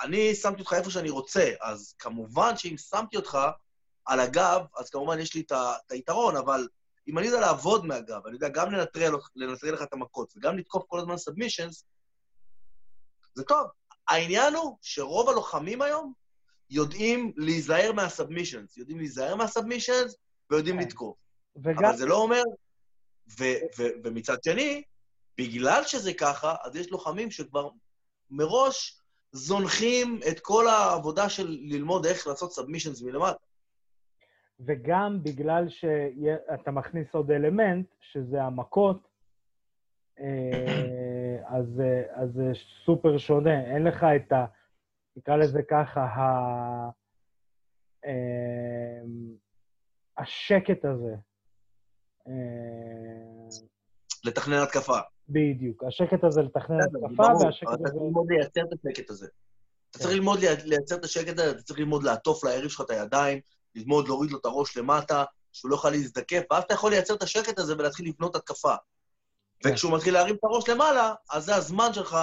אני שמתי אותך איפה שאני רוצה, אז כמובן שאם שמתי אותך על הגב, אז כמובן יש לי את היתרון, אבל אם אני יודע לעבוד מהגב, אני יודע גם לנטרל, לנטרל לך את המכות וגם לתקוף כל הזמן סאבמישנס, זה טוב. העניין הוא שרוב הלוחמים היום יודעים להיזהר מהסאבמישנס, יודעים להיזהר מהסאבמישנס ויודעים כן. לתקוף. וגם... אבל זה לא אומר... ו- ו- ומצד שני, בגלל שזה ככה, אז יש לוחמים שכבר מראש זונחים את כל העבודה של ללמוד איך לעשות סאבמישנס מלמטה. וגם בגלל שאתה מכניס עוד אלמנט, שזה המכות, אה, אז, אז זה סופר שונה. אין לך את ה... נקרא לזה ככה, ה... אה, השקט הזה. אה, לתכנן התקפה. בדיוק. השקט הזה לתכנן התקפה, והשקט הזה... אתה צריך ללמוד לייצר את השקט הזה. אתה צריך כן. ללמוד לייצר את השקט הזה, אתה צריך ללמוד לעטוף ליריב שלך את הידיים, ללמוד להוריד לו את הראש למטה, שהוא לא יכול להזדקף, ואז אתה יכול לייצר את השקט הזה ולהתחיל לבנות התקפה. כן. וכשהוא מתחיל להרים את הראש למעלה, אז זה הזמן שלך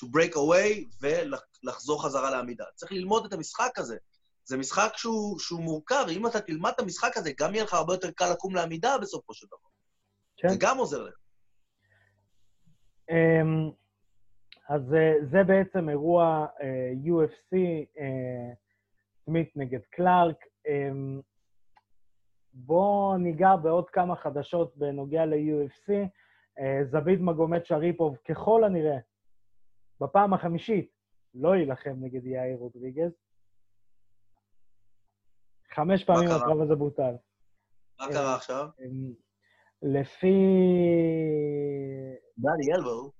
to break away ולחזור חזרה לעמידה. צריך ללמוד את המשחק הזה. זה משחק שהוא, שהוא מורכב, ואם אתה תלמד את המשחק הזה, גם יהיה לך הרבה יותר קל לקום לעמידה בסופו של דבר. כן. זה גם עוזר לך. אמ, אז זה בעצם אירוע אה, UFC, סמית נגד קלארק. אמ, בואו ניגע בעוד כמה חדשות בנוגע ל-UFC. אה, זביד מגומד שריפוב, ככל הנראה, בפעם החמישית, לא יילחם נגד יאיר רודריגז. חמש פעמים הקרב הזה בוטל. מה קרה עכשיו? אמ, לפי... דני אלבו.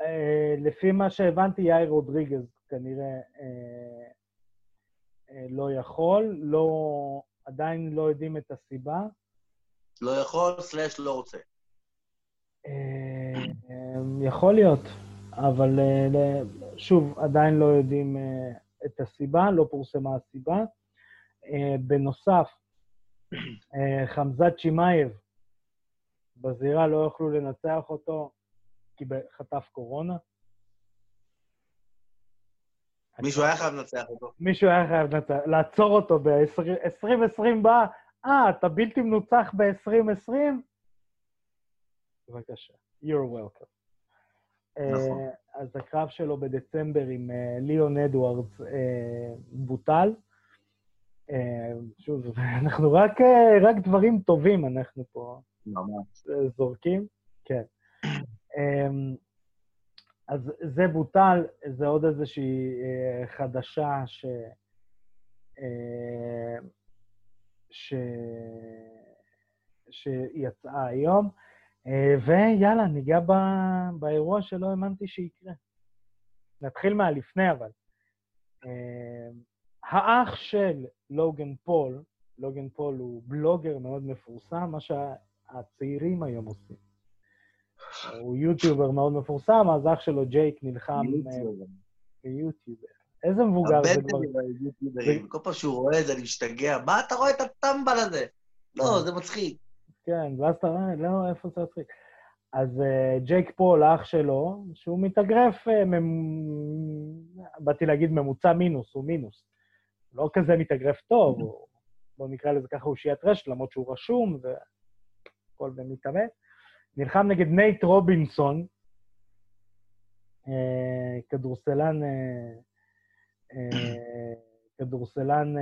אה, לפי מה שהבנתי, יאיר רודריגז כנראה אה, אה, לא יכול, לא, עדיין לא יודעים את הסיבה. לא יכול, סלאש לא רוצה. אה, יכול להיות, אבל אה, שוב, עדיין לא יודעים את הסיבה, לא פורסמה הסיבה. בנוסף, חמזת שמאייב, בזירה לא יוכלו לנצח אותו כי חטף קורונה. מישהו היה חייב לנצח אותו. מישהו היה חייב לנצח, לעצור אותו ב-2020 בא, אה, אתה בלתי מנוצח ב-2020? בבקשה, you're welcome. נכון. Uh, אז הקרב שלו בדצמבר עם ליאון אדוארדס בוטל. Uh, שוב, אנחנו רק, uh, רק דברים טובים אנחנו פה ממש. זורקים. כן. Um, אז זה בוטל, זה עוד איזושהי אה, חדשה ש... אה, ש... שיצאה היום. אה, ויאללה, ניגע ב... באירוע שלא האמנתי שיקרה. נתחיל מהלפני, אבל. אה, האח של לוגן פול, לוגן פול הוא בלוגר מאוד מפורסם, מה שהצעירים היום עושים. הוא יוטיובר מאוד מפורסם, אז אח שלו ג'ייק נלחם אה, ביוטיובר. איזה מבוגר זה כבר. הבן כל פעם שהוא רואה את זה, אני משתגע. מה אתה רואה את הטמבל הזה? לא, כן. זה מצחיק. כן, ואז אתה רואה, לא, איפה זה מצחיק? אז אה, ג'ייק פול, האח שלו, שהוא מתאגרף, ממ... באתי להגיד ממוצע מינוס, הוא מינוס. לא כזה מתאגרף טוב, הוא, בוא נקרא לזה ככה, הוא תופעת רשת, למרות שהוא רשום והכל ומתאמן. נלחם נגד נייט רובינסון, אה, כדורסלן, אה, אה, כדורסלן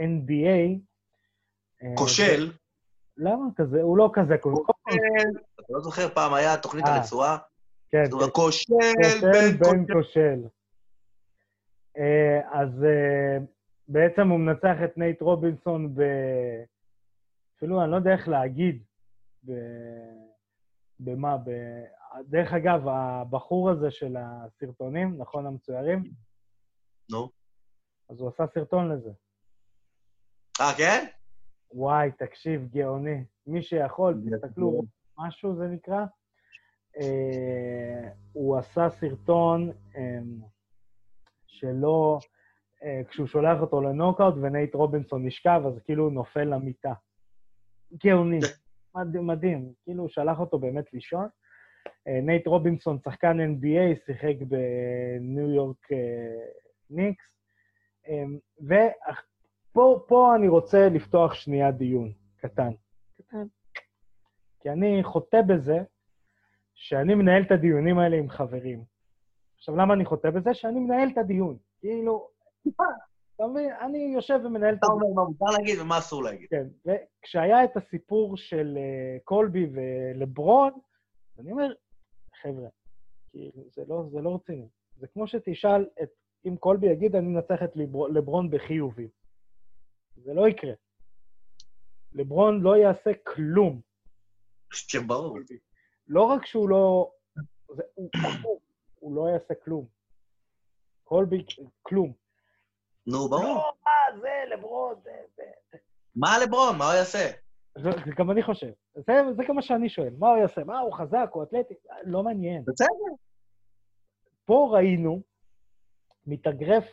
NBA. כושל. למה כזה? הוא לא כזה כושל. אתה לא זוכר, פעם היה תוכנית אה, הרצועה? כן, כן. כושל בן כושל. אה, אז אה, בעצם הוא מנצח את נייט רובינסון ב... אפילו אני לא יודע איך להגיד. ב... במה? ב... דרך אגב, הבחור הזה של הסרטונים, נכון, המצוירים? נו. אז הוא עשה סרטון לזה. אה, כן? וואי, תקשיב, גאוני. מי שיכול, תסתכלו, משהו זה נקרא. אה, הוא עשה סרטון אה, שלא, אה, כשהוא שולח אותו לנוקאוט ונייט רובינסון נשכב, אז כאילו הוא נופל למיטה. גאוני, מדהים, מדהים. כאילו הוא שלח אותו באמת לישון. אה, נייט רובינסון, שחקן NBA, שיחק בניו יורק אה, ניקס. אה, ופה פה אני רוצה לפתוח שנייה דיון קטן. קטן. כי אני חוטא בזה שאני מנהל את הדיונים האלה עם חברים. עכשיו, למה אני חוטא בזה? שאני מנהל את הדיון. כאילו, אתה מבין? אני יושב ומנהל את אתה הדיון. אומר מה מותר להגיד ומה אסור להגיד. כן, וכשהיה את הסיפור של אה, קולבי ולברון, אני אומר, חבר'ה, כאילו, זה לא, זה לא רציני. זה כמו שתשאל את, אם קולבי יגיד, אני מנצח את לבר- לברון בחיובי. זה לא יקרה. לברון לא יעשה כלום. כן, ברור. לא רק שהוא לא... זה, הוא, הוא, הוא לא יעשה כלום. קולבי, כלום. נו, ברור. לא, מה, זה, לברון, זה, זה. מה לברון? מה הוא יעשה? זה, זה גם אני חושב. זה, זה גם מה שאני שואל. מה הוא יעשה? מה, הוא חזק, הוא אתלטי? לא מעניין. בסדר. פה ראינו מתאגרף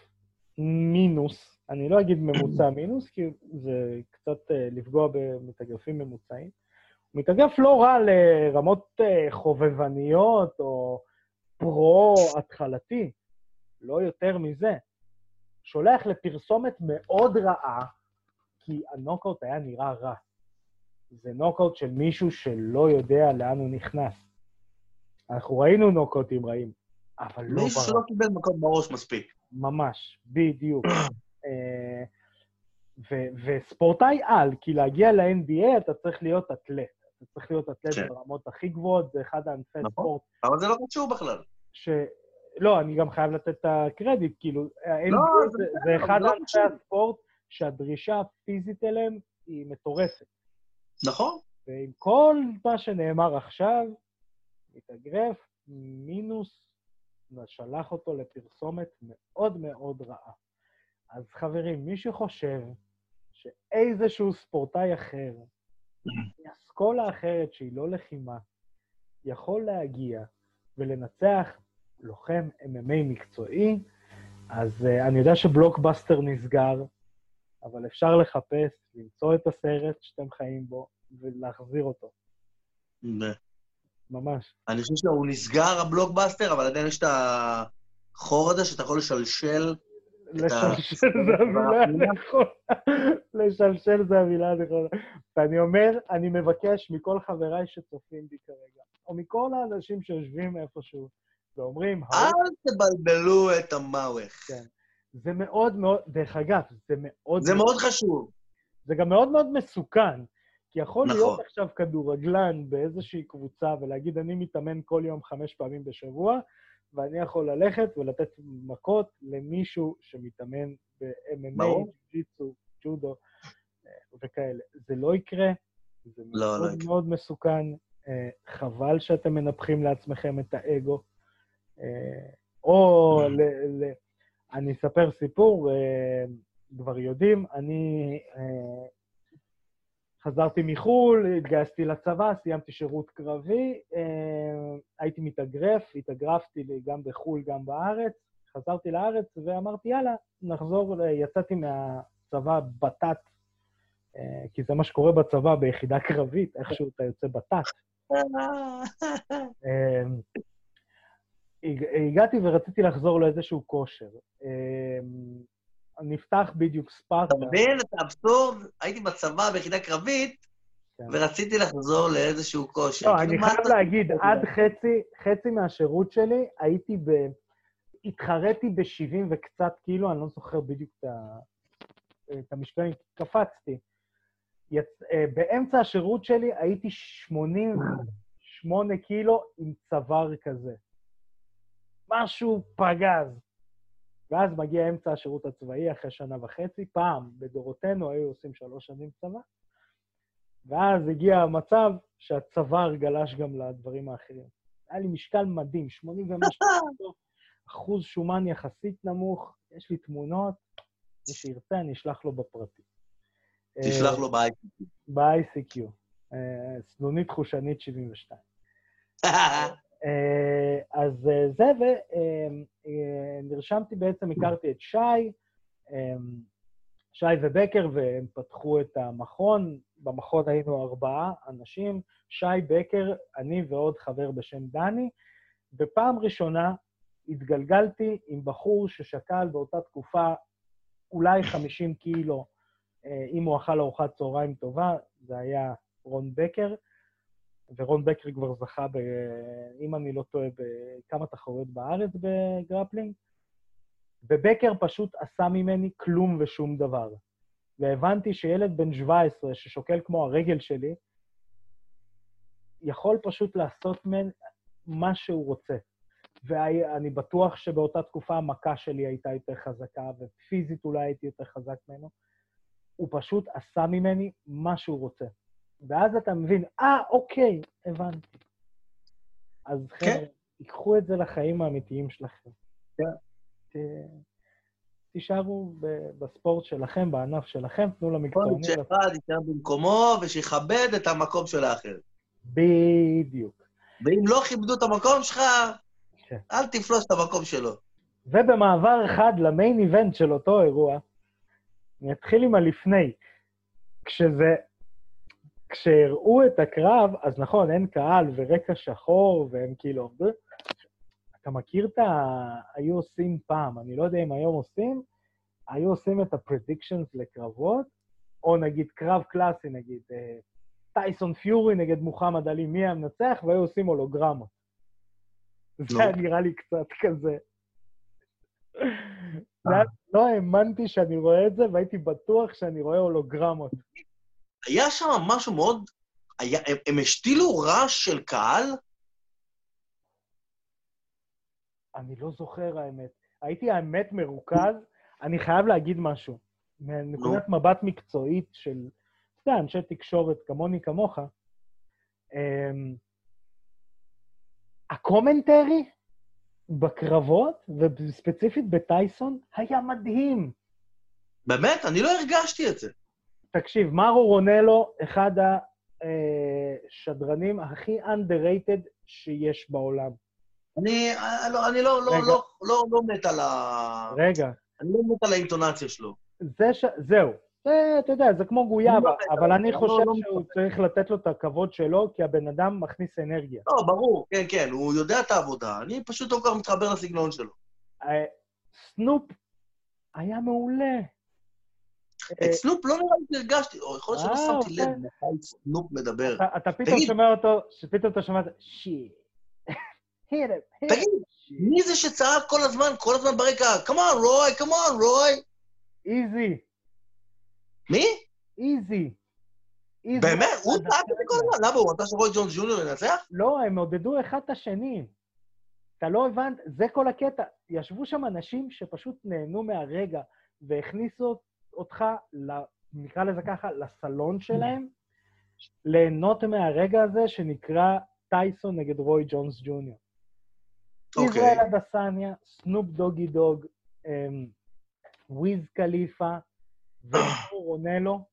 מינוס, אני לא אגיד ממוצע מינוס, כי זה קצת אה, לפגוע במתאגרפים ממוצעים. הוא מתאגרף לא רע לרמות אה, חובבניות או פרו-התחלתי, לא יותר מזה. שולח לפרסומת מאוד רעה, כי הנוקאוט היה נראה רע. זה נוקאוט של מישהו שלא יודע לאן הוא נכנס. אנחנו ראינו נוקאוטים רעים, אבל לא מישהו ברע. שלא קיבל מקום בראש מספיק. ממש, בדיוק. אה, וספורטאי על, כי להגיע ל-NBA אתה צריך להיות אתלט. אתה צריך להיות אתלט כן. ברמות הכי גבוהות, זה אחד הענפי נכון. ספורט אבל זה לא קשור בכלל. ש... לא, אני גם חייב לתת את הקרדיט, כאילו, ה-NBA לא, זה, זה זה בסדר, אחד לא. הספורט שהדרישה הפיזית אליהם היא מטורפת. נכון. ועם כל מה שנאמר עכשיו, מתאגרף מינוס, ושלח אותו לפרסומת מאוד מאוד רעה. אז חברים, מי שחושב שאיזשהו ספורטאי אחר, מאסכולה אחרת שהיא לא לחימה, יכול להגיע ולנצח לוחם MMA מקצועי, אז uh, אני יודע שבלוקבאסטר נסגר, אבל אפשר לחפש, למצוא את הסרט שאתם חיים בו ולהחזיר אותו, ממש. אני חושב שהוא נסגר, הבלוקבאסטר, אבל עדיין יש את החור הזה שאתה יכול לשלשל. לשלשל זה המילה הנכונה. לשלשל זה המילה הנכונה. ואני אומר, אני מבקש מכל חבריי שצופים בי כרגע, או מכל האנשים שיושבים איפשהו ואומרים, אל תבלבלו את המאווך. כן. זה מאוד מאוד, דרך אגב, זה מאוד... זה מאוד חשוב. זה גם מאוד מאוד מסוכן, כי יכול נכון. להיות עכשיו כדורגלן באיזושהי קבוצה ולהגיד, אני מתאמן כל יום חמש פעמים בשבוע, ואני יכול ללכת ולתת מכות למישהו שמתאמן ב-MMA. ג'יצו, ג'ודו אה, וכאלה. זה לא יקרה, זה לא, לא מאוד יקרה. מאוד מסוכן. אה, חבל שאתם מנפחים לעצמכם את האגו. אה, או. ל- ל- אני אספר סיפור, כבר יודעים, אני... אה, חזרתי מחו"ל, התגייסתי לצבא, סיימתי שירות קרבי, אה, הייתי מתאגרף, התאגרפתי גם בחו"ל, גם בארץ, חזרתי לארץ ואמרתי, יאללה, נחזור, יצאתי מהצבא בתת, אה, כי זה מה שקורה בצבא ביחידה קרבית, איכשהו אתה יוצא בתת. אה, הגעתי ורציתי לחזור לאיזשהו כושר. נפתח בדיוק ספארטה. אתה מבין? אתה אבסורד, הייתי בצבא ביחידה קרבית, כן. ורציתי לחזור לאיזשהו כושר. לא, כאילו, אני חייב להגיד, עד חצי, חצי מהשירות שלי הייתי ב... התחרתי ב-70 וקצת קילו, אני לא זוכר בדיוק את, ה... את המשקלים, קפצתי. יצ... אה, באמצע השירות שלי הייתי 88 קילו עם צוואר כזה. משהו פגז. ואז מגיע אמצע השירות הצבאי אחרי שנה וחצי. פעם, בדורותינו, היו עושים שלוש שנים צבא, ואז הגיע המצב שהצוואר גלש גם לדברים האחרים. היה לי משקל מדהים, 80 ומשהו, אחוז שומן יחסית נמוך, יש לי תמונות, מי שירצה, אני אשלח לו בפרטי. תשלח לו ב-ICQ. ב-ICQ. אה, סנונית חושנית 72. אה, אז אה, זה, ונרשמתי בעצם, הכרתי את שי, שי ובקר, והם פתחו את המכון. במכון היינו ארבעה אנשים, שי, בקר, אני ועוד חבר בשם דני. בפעם ראשונה התגלגלתי עם בחור ששקל באותה תקופה אולי 50 קילו, אם הוא אכל ארוחת צהריים טובה, זה היה רון בקר. ורון בקר כבר זכה, ב, אם אני לא טועה, בכמה תחרויות בארץ ב grappling, ובקר פשוט עשה ממני כלום ושום דבר. והבנתי שילד בן 17 ששוקל כמו הרגל שלי, יכול פשוט לעשות מן מה שהוא רוצה. ואני בטוח שבאותה תקופה המכה שלי הייתה יותר חזקה, ופיזית אולי הייתי יותר חזק ממנו. הוא פשוט עשה ממני מה שהוא רוצה. ואז אתה מבין, אה, אוקיי, הבנתי. אז כן. חבר'ה, תיקחו את זה לחיים האמיתיים שלכם. כן. ת... תישארו בספורט שלכם, בענף שלכם, תנו למקצוענים... כל שאחד יישאר במקומו ושיכבד את המקום של האחר. בדיוק. ואם לא כיבדו את המקום שלך, כן. אל תפלוש את המקום שלו. ובמעבר אחד למיין איבנט של אותו אירוע, אני אתחיל עם הלפני. כשזה כשהראו את הקרב, אז נכון, אין קהל ורקע שחור, והם כאילו... אתה מכיר את ה... היו עושים פעם, אני לא יודע אם היום עושים, היו עושים את ה-predictions לקרבות, או נגיד קרב קלאסי, נגיד אה, טייסון פיורי נגד מוחמד עלי, מי המנצח, והיו עושים הולוגרמות. זה היה נראה לי קצת כזה. אה. לא האמנתי שאני רואה את זה, והייתי בטוח שאני רואה הולוגרמות. היה שם משהו מאוד... היה, הם, הם השתילו רעש של קהל? אני לא זוכר, האמת. הייתי, האמת, מרוכז. אני חייב להגיד משהו. מנקודת. מבט מקצועית של, אתה יודע, אנשי תקשורת כמוני, כמוך, um, הקומנטרי בקרבות, וספציפית בטייסון, היה מדהים. באמת? אני לא הרגשתי את זה. תקשיב, מרו רונלו, אחד השדרנים הכי underrated שיש בעולם. אני, לא, אני לא, לא, לא, לא, לא מת על ה... רגע. אני לא מת על האינטונציה שלו. זה ש... זהו. זה, אתה יודע, זה כמו גויאבה, לא אבל אני לא, חושב לא שהוא צריך לתת לו את הכבוד שלו, כי הבן אדם מכניס אנרגיה. לא, ברור, כן, כן, הוא יודע את העבודה. אני פשוט לא כל כך מתחבר לסגנון שלו. אה, סנופ היה מעולה. את סנופ לא נראה לי שהרגשתי, או יכול להיות שלא שמתי לב מתי סנופ מדבר. אתה פתאום שומע אותו, שפתאום אתה שומע את shit. תגיד, מי זה שצעק כל הזמן, כל הזמן ברקע, come on, רוי, come on, רוי? איזי. מי? איזי. באמת? הוא צעק את זה כל הזמן? למה, הוא רצה שרוי ג'ונס ג'וניור ינצח? לא, הם עודדו אחד את השני. אתה לא הבנת, זה כל הקטע. ישבו שם אנשים שפשוט נהנו מהרגע והכניסו אותך, נקרא לזה ככה, לסלון שלהם, ליהנות מהרגע הזה שנקרא טייסון נגד רוי ג'ונס ג'וניור. אוקיי. ישראל אדסניה, סנופ דוגי דוג, אמ, וויז חליפה ומאורו רנאלו,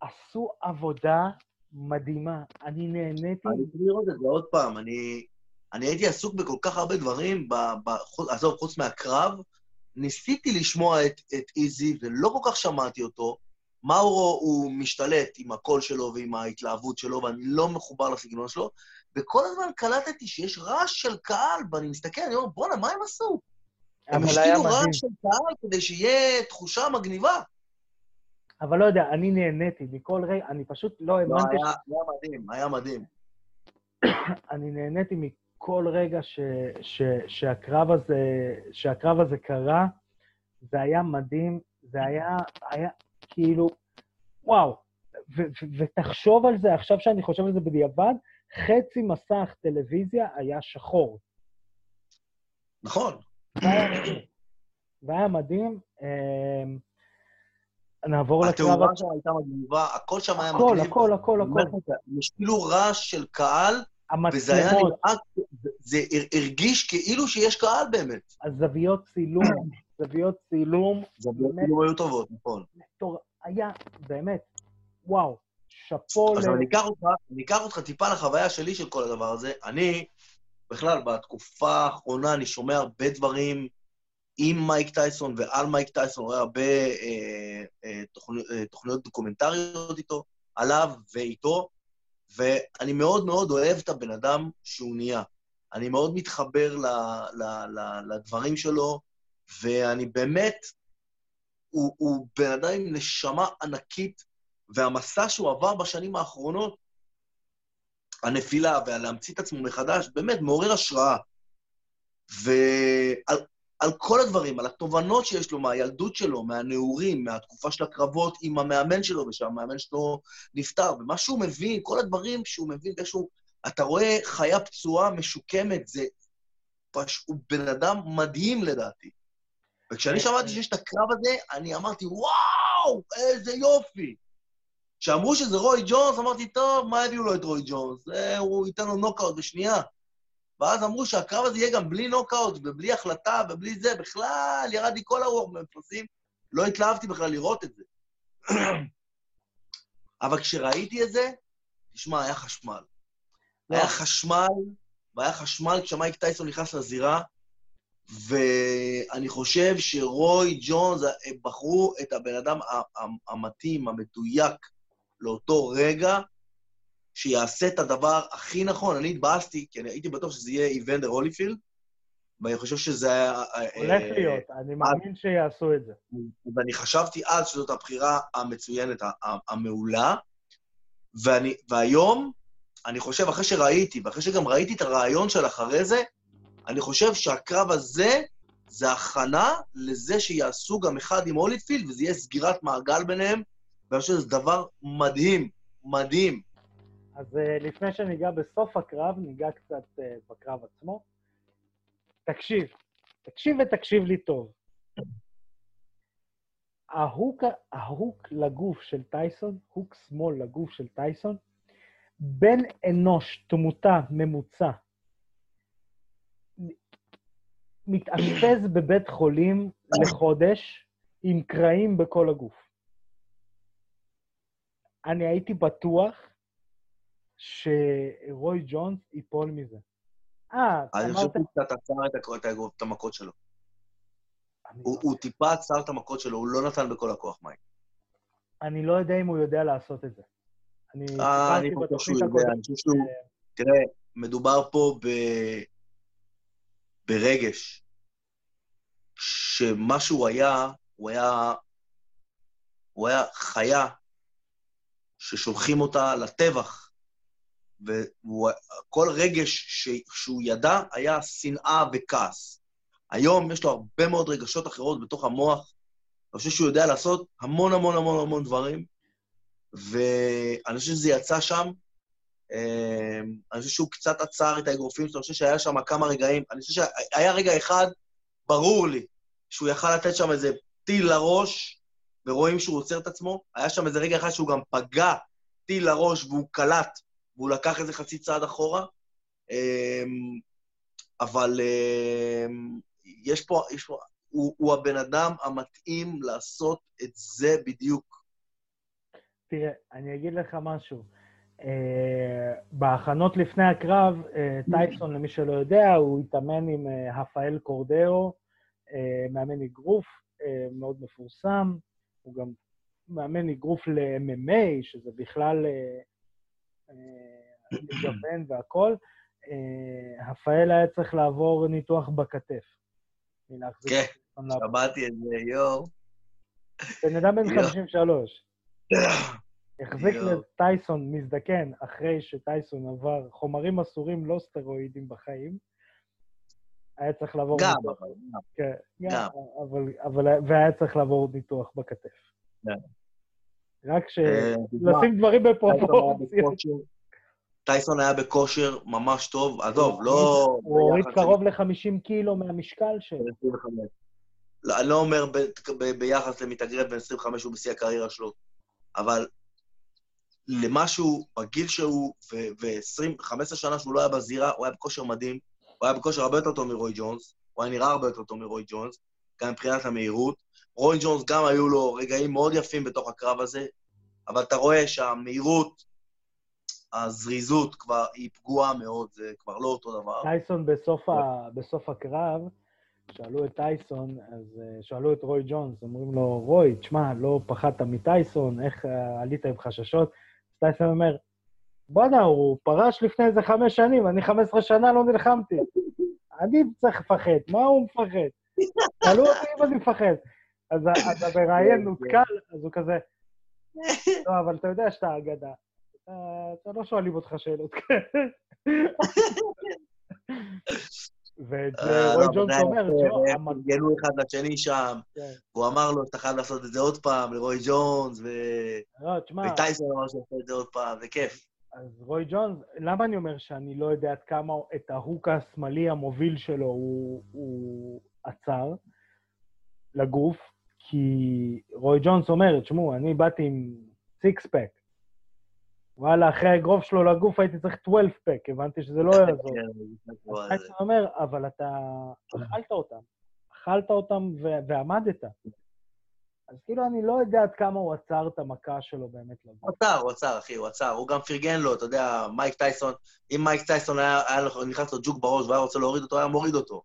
עשו עבודה מדהימה. אני נהניתי... אני צריך לראות את זה עוד פעם. אני, אני הייתי עסוק בכל כך הרבה דברים, ב, ב, עזוב, חוץ מהקרב. ניסיתי לשמוע את, את איזי, ולא כל כך שמעתי אותו. מאורו הוא משתלט עם הקול שלו ועם ההתלהבות שלו, ואני לא מחובר לסגנון שלו, וכל הזמן קלטתי שיש רעש של קהל, ואני מסתכל, אני אומר, בואנה, מה הם עשו? הם השתילו רעש של קהל כדי שיהיה תחושה מגניבה. אבל לא יודע, אני נהניתי מכל רגע, אני פשוט לא האמנתי... לא, היה, היה מדהים, היה מדהים. אני נהניתי מכל רגע ש, ש, שהקרב, הזה, שהקרב הזה קרה, זה היה מדהים, זה היה, היה כאילו, וואו. ו, ו, ותחשוב על זה, עכשיו שאני חושב על זה בדיעבד, חצי מסך טלוויזיה היה שחור. נכון. והיה מדהים. אמ, נעבור לקרב... התאורה שם הייתה מגניבה, הכל שם היה מגניב. הכל, הכל, הכל, הכל. יש כאילו רעש של קהל, וזה היה נראה, זה הרגיש כאילו שיש קהל באמת. הזוויות צילום, זוויות צילום. זוויות צילום היו טובות, נכון. היה, באמת, וואו, שאפו ל... אז אני אקח אותך טיפה לחוויה שלי של כל הדבר הזה. אני, בכלל, בתקופה האחרונה אני שומע הרבה דברים עם מייק טייסון ועל מייק טייסון, רואה הרבה אה, אה, תוכניות, אה, תוכניות דוקומנטריות איתו, עליו ואיתו, ואני מאוד מאוד אוהב את הבן אדם שהוא נהיה. אני מאוד מתחבר ל, ל, ל, לדברים שלו, ואני באמת, הוא, הוא בן אדם עם נשמה ענקית, והמסע שהוא עבר בשנים האחרונות, הנפילה והלהמציא את עצמו מחדש, באמת מעורר השראה. ועל על כל הדברים, על התובנות שיש לו מהילדות שלו, מהנעורים, מהתקופה של הקרבות עם המאמן שלו, ושהמאמן שלו נפטר, ומה שהוא מבין, כל הדברים שהוא מבין, שהוא... אתה רואה חיה פצועה, משוקמת, זה פש... הוא בן אדם מדהים לדעתי. וכשאני שמעתי שיש את הקרב הזה, אני אמרתי, וואו, איזה יופי. כשאמרו שזה רוי ג'ונס, אמרתי, טוב, מה הביאו לו את רוי ג'ונס? הוא ייתן לו נוקאוט בשנייה. ואז אמרו שהקרב הזה יהיה גם בלי נוקאוט ובלי החלטה ובלי זה, בכלל ירד לי כל הרוח במפרשים, לא התלהבתי בכלל לראות את זה. אבל כשראיתי את זה, תשמע, היה חשמל. היה חשמל, והיה חשמל כשמייק טייסון נכנס לזירה, ואני חושב שרוי ג'ונס בחרו את הבן אדם המתאים, המדויק, לאותו רגע, שיעשה את הדבר הכי נכון. אני התבאסתי, כי אני הייתי בטוח שזה יהיה איבנדר הוליפילד, ואני חושב שזה היה... אה, הולך אה, להיות, אני מאמין שיעשו את זה. ואני חשבתי אז שזאת הבחירה המצוינת, המעולה, ואני, והיום, אני חושב, אחרי שראיתי, ואחרי שגם ראיתי את הרעיון של אחרי זה, אני חושב שהקרב הזה זה הכנה לזה שיעשו גם אחד עם הוליפילד, וזה יהיה סגירת מעגל ביניהם, ואני חושב שזה דבר מדהים, מדהים. אז אה, לפני שניגע בסוף הקרב, ניגע קצת אה, בקרב עצמו. תקשיב, תקשיב ותקשיב לי טוב. ההוק, ההוק לגוף של טייסון, hook שמאל לגוף של טייסון, בן אנוש, תמותה, ממוצע, מתאשפז בבית חולים לחודש עם קרעים בכל הגוף. אני הייתי בטוח שרוי ג'ונס ייפול מזה. אה, אמרת... אני חושב שהוא קצת עצר את המכות שלו. לא הוא טיפה עצר את המכות שלו, הוא לא נתן בכל הכוח מים. אני לא יודע אם הוא יודע לעשות את זה. אני אה, חושב שהוא יודע, אני חושב שהוא... תראה, מדובר פה ב... ברגש, שמה שהוא היה, הוא היה... הוא היה חיה ששולחים אותה לטבח. וכל רגש ש, שהוא ידע היה שנאה וכעס. היום יש לו הרבה מאוד רגשות אחרות בתוך המוח. אני חושב שהוא יודע לעשות המון המון המון המון דברים, ואני חושב שזה יצא שם. אמ, אני חושב שהוא קצת עצר את האגרופים שלו, אני חושב שהיה שם כמה רגעים. אני חושב שהיה רגע אחד, ברור לי, שהוא יכל לתת שם איזה טיל לראש, ורואים שהוא עוצר את עצמו. היה שם איזה רגע אחד שהוא גם פגע טיל לראש והוא קלט והוא לקח איזה חצי צעד אחורה, אמ, אבל אמ, יש פה, יש פה הוא, הוא הבן אדם המתאים לעשות את זה בדיוק. תראה, אני אגיד לך משהו. Uh, בהכנות לפני הקרב, uh, טייסון, למי שלא יודע, הוא התאמן עם uh, קורדאו, uh, מאמן אגרוף uh, מאוד מפורסם. הוא גם מאמן אגרוף ל-MMA, שזה בכלל לגוון והכול. הפאל היה צריך לעבור ניתוח בכתף. כן, שמעתי את זה, יואו. בן אדם בן 53. החזיק לטייסון מזדקן אחרי שטייסון עבר חומרים אסורים, לא סטרואידים בחיים. היה צריך לעבור... גם, ניתוח. כן, גם. אבל, אבל, והיה צריך לעבור ניתוח בכתף. רק ש... אה, לשים דברים בפרופורציות. טייסון היה בכושר ממש טוב, עזוב, לא... הוא הוריד קרוב ל-50 קילו מהמשקל שלו. לא, אני לא אומר ביחס למתאגרף בן 25, הוא בשיא הקריירה שלו, אבל למשהו, בגיל שהוא, ו-15 שנה שהוא לא היה בזירה, הוא היה בכושר מדהים, הוא היה בכושר הרבה יותר טוב מרוי ג'ונס, הוא היה נראה הרבה יותר טוב מרוי ג'ונס, גם מבחינת המהירות. רוי ג'ונס גם היו לו רגעים מאוד יפים בתוך הקרב הזה, אבל אתה רואה שהמהירות, הזריזות כבר היא פגועה מאוד, זה כבר לא אותו דבר. טייסון בסוף, ה... בסוף הקרב, שאלו את טייסון, אז אה, שאלו את רוי ג'ונס, אומרים לו, רוי, תשמע, לא פחדת מטייסון, איך אה, עלית עם חששות? טייסון אומר, בואנה, הוא פרש לפני איזה חמש שנים, אני 15 שנה לא נלחמתי. אני צריך לפחד, מה הוא מפחד? שאלו אותי אם אני מפחד. אז המראיין נותקל, אז הוא כזה, לא, אבל אתה יודע שאתה אגדה. אתה לא שואלים אותך שאלות כאלה. ואת אה, רוי לא, ג'ונס אומר, הם פרגנו אחד לשני שם, כן. הוא אמר לו, אתה חייב לעשות את זה עוד פעם, לרוי ג'ונס, לא, וטייסון אמר שעושה את זה עוד פעם, זה כיף. אז רוי ג'ונס, למה אני אומר שאני לא יודע עד כמה את ההוק השמאלי המוביל שלו הוא עצר לגוף? כי רוי ג'ונס אומר, תשמעו, אני באתי עם six pack. וואלה, אחרי האגרוף שלו לגוף הייתי צריך 12 pack, הבנתי שזה לא יעזור. כן, אז אומר, אבל אתה אכלת אותם. אכלת אותם ועמדת. אז כאילו, אני לא יודע עד כמה הוא עצר את המכה שלו באמת. הוא עצר, הוא עצר, אחי, הוא עצר. הוא גם פרגן לו, אתה יודע, מייק טייסון, אם מייק טייסון היה, היה נכנס לו ג'וק בראש והיה רוצה להוריד אותו, היה מוריד אותו.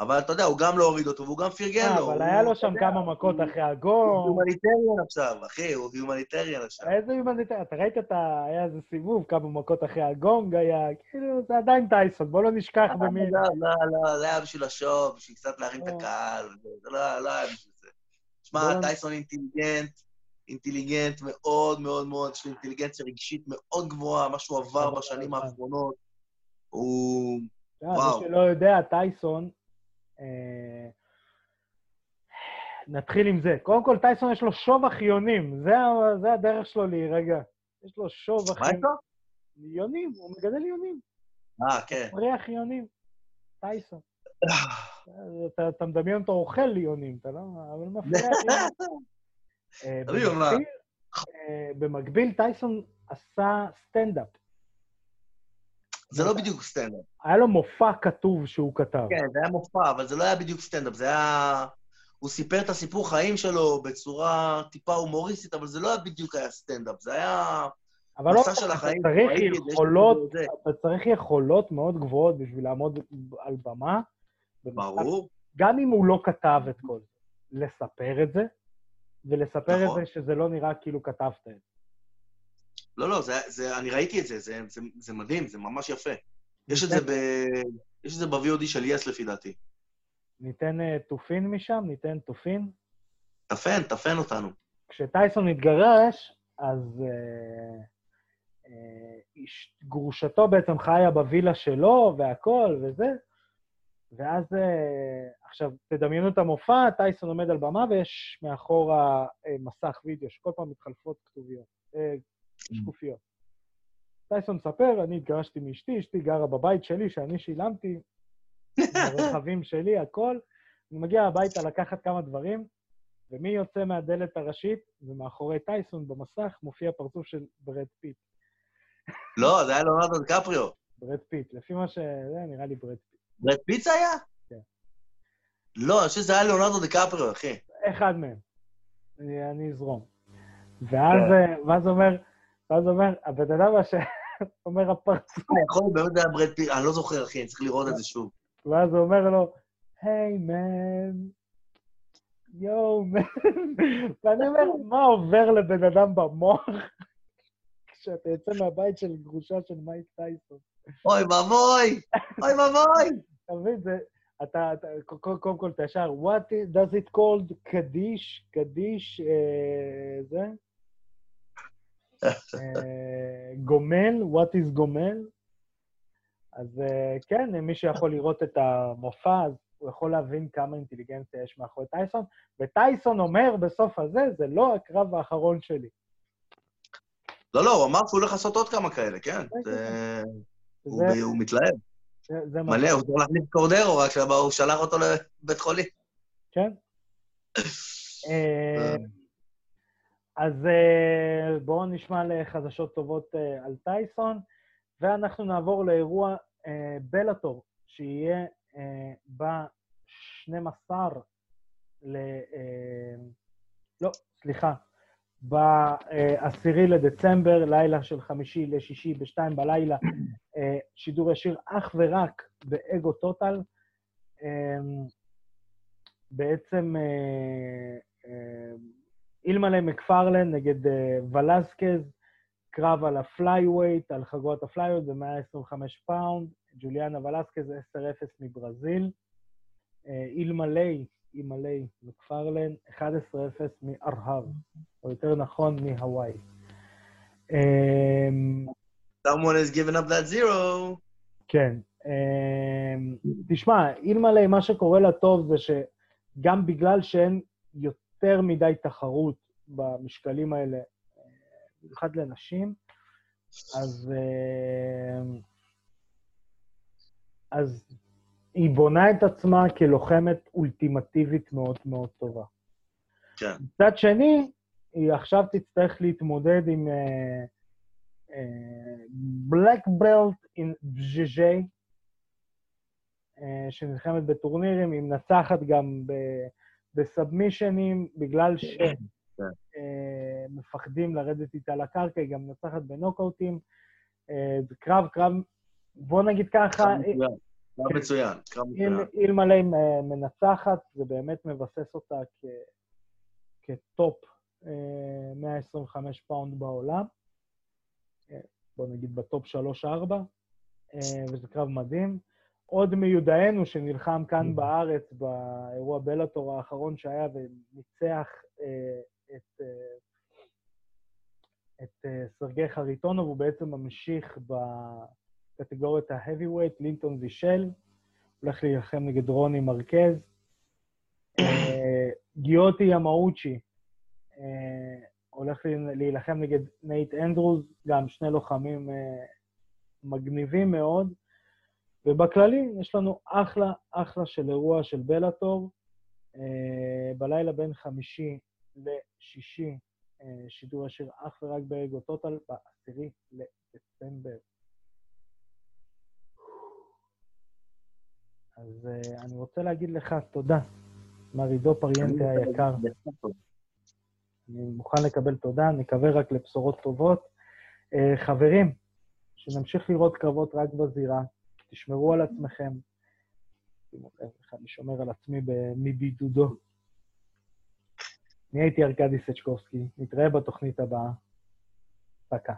אבל אתה יודע, הוא גם לא הוריד אותו, והוא גם פרגן אה, לו. אבל היה לו שם כמה מכות אחרי הגונג. הוא humanitarian עכשיו, אחי, הוא humanitarian עכשיו. איזה humanitarian? אתה ראית את ה... היה איזה סיבוב, כמה מכות אחרי הגונג היה, כאילו, זה עדיין טייסון, בוא לא נשכח אה, במי... לא, לא, לא, זה היה בשביל ה show, בשביל קצת להרים את אה. הקהל, זה לא, לא היה בשביל זה. שמע, טייסון אינטליגנט, אינטליגנט מאוד מאוד מאוד, יש לו אינטליגנציה רגשית מאוד גבוהה, מה שהוא עבר בשנים האחרונות, הוא... וואו. מי שלא יודע, טייסון, נתחיל עם זה. קודם כל, טייסון יש לו שוב אחיונים, זה, זה הדרך שלו להירגע. יש לו שוב אחיונים. מה איתו? יונים, הוא מגדל יונים. אה, כן. פריח יונים, טייסון. אתה, אתה מדמיין אותו אוכל יונים, אתה לא... אבל מפריע לי. אה, במקביל, טייסון עשה סטנדאפ. זה לא בדיוק סטנדאפ. היה לו מופע כתוב שהוא כתב. כן, זה היה מופע, אבל זה לא היה בדיוק סטנדאפ, זה היה... הוא סיפר את הסיפור חיים שלו בצורה טיפה הומוריסטית, אבל זה לא היה בדיוק היה סטנדאפ, זה היה... אבל לא, אתה צריך יכולות, אתה צריך יכולות מאוד גבוהות בשביל לעמוד על במה. ברור. גם אם הוא לא כתב את כל זה, לספר את זה, ולספר נכון. את זה שזה לא נראה כאילו כתבת את זה. לא, לא, זה, זה, אני ראיתי את זה, זה, זה, זה מדהים, זה ממש יפה. יש את זה ב... יש את זה ב-VOD של יס, לפי דעתי. ניתן uh, תופין משם? ניתן תופין? תפן, תפן אותנו. כשטייסון התגרש, אז uh, uh, גרושתו בעצם חיה בווילה שלו והכול וזה, ואז uh, עכשיו, תדמיינו את המופע, טייסון עומד על במה ויש מאחורה uh, מסך וידאו שכל פעם מתחלפות כתוביות. אה, שקופיות. טייסון מספר, אני התגרשתי מאשתי, אשתי גרה בבית שלי, שאני שילמתי, ברכבים שלי, הכל. אני מגיע הביתה לקחת כמה דברים, ומי יוצא מהדלת הראשית? ומאחורי טייסון במסך מופיע פרצוף של ברד פיט. לא, זה היה לונרדו דקפריו. ברד פיט, לפי מה ש... זה נראה לי ברד פיט. ברד פיט זה היה? כן. לא, אני חושב שזה היה לונרדו דקפריו, אחי. אחד מהם. אני, אני אזרום. ואז, כן. ואז אומר, ואז אומר, הבן אדם מה שאומר הפרצוף. יכול באמת היה ברד פיט, אני לא זוכר, אחי, אני צריך לראות את זה שוב. ואז הוא אומר לו, hey, man, yo, man. ואני אומר, מה עובר לבן אדם במוח כשאתה יוצא מהבית של גרושה של מייק טייסון? אוי ואבוי, אוי ואבוי. אתה מבין, זה... אתה, קודם כל, אתה ישר, what does it called קדיש, קדיש, אה, זה? אה, גומל, what is גומל? אז אה, כן, מי שיכול לראות את המופע, אז הוא יכול להבין כמה אינטליגנציה יש מאחורי טייסון, וטייסון אומר בסוף הזה, זה לא הקרב האחרון שלי. לא, לא, הוא אמר שהוא הולך לעשות עוד כמה כאלה, כן. כן, כן. הוא מתלהב. מלא, הוא צריך להכניס קורדרו, רק שהוא שלח אותו לבית חולים. כן. אה, אז אה, בואו נשמע לחדשות טובות אה, על טייסון, ואנחנו נעבור לאירוע בלאטור, שיהיה ב-12 ל... לא, סליחה, ב-10 לדצמבר, לילה של חמישי לשישי בשתיים בלילה, אה, שידור ישיר אך ורק באגו טוטל. בעצם אה, אה, אילימה-ליי מקפרלן נגד ולסקז, קרב על ה flyweight, על חגורת ה flyweight ב-125 פאונד, ג'וליאנה ולסקז 10-0 מברזיל. אילימה, אילימה-ליי מקפרלן, 11-0 מארה"ב, או יותר נכון, מהוואי. אמ, Someone has given up that zero. כן. אמ, תשמע, אלמלא מה שקורה לטוב זה שגם בגלל שאין יותר מדי תחרות במשקלים האלה, במיוחד לנשים, אז, אמ, אז היא בונה את עצמה כלוחמת אולטימטיבית מאוד מאוד טובה. כן. מצד שני, היא עכשיו תצטרך להתמודד עם בלק בלט עם בז'ז'י, שנלחמת בטורנירים, היא מנצחת גם בסאבמישנים, בגלל שמפחדים כן. אה, לרדת איתה לקרקע, היא גם מנצחת בנוקאוטים. אה, זה קרב, קרב, בוא נגיד ככה... קרב כן. מצוין, קרב מצוין. אילימה-ליי מנצחת, זה באמת מבסס אותה כ top 125 אה, פאונד בעולם. אה, בוא נגיד ב top 3-4, אה, וזה קרב מדהים. עוד מיודענו שנלחם כאן אממ. בארץ באירוע בלאטור האחרון שהיה וניצח את, את סרגי חריטונוב, הוא בעצם ממשיך ב... קטגוריית ה-heavyweight, לינטון ואסל, הולך להילחם נגד רוני מרקס. אה, גויטי ימאוצ'י אה, הולך להילחם נגד נייט אנדרוז, גם שני לוחמים אה, מגניבים מאוד. ובכללי, יש לנו אחלה, אחלה של אירוע של בלאטור. בלילה בין חמישי לשישי, שידור ישיר אך ורק באגו טוטל, בעשירי לדצמבר. אז uh, אני רוצה להגיד לך תודה, מר עידו פריאנטה היקר. אני מוכן לקבל תודה, נקווה רק לבשורות טובות. Uh, חברים, שנמשיך לראות קרבות רק בזירה, תשמרו על עצמכם. אני שומר על עצמי מבידודו. אני הייתי ארכדי סצ'קובסקי, נתראה בתוכנית הבאה. פקה.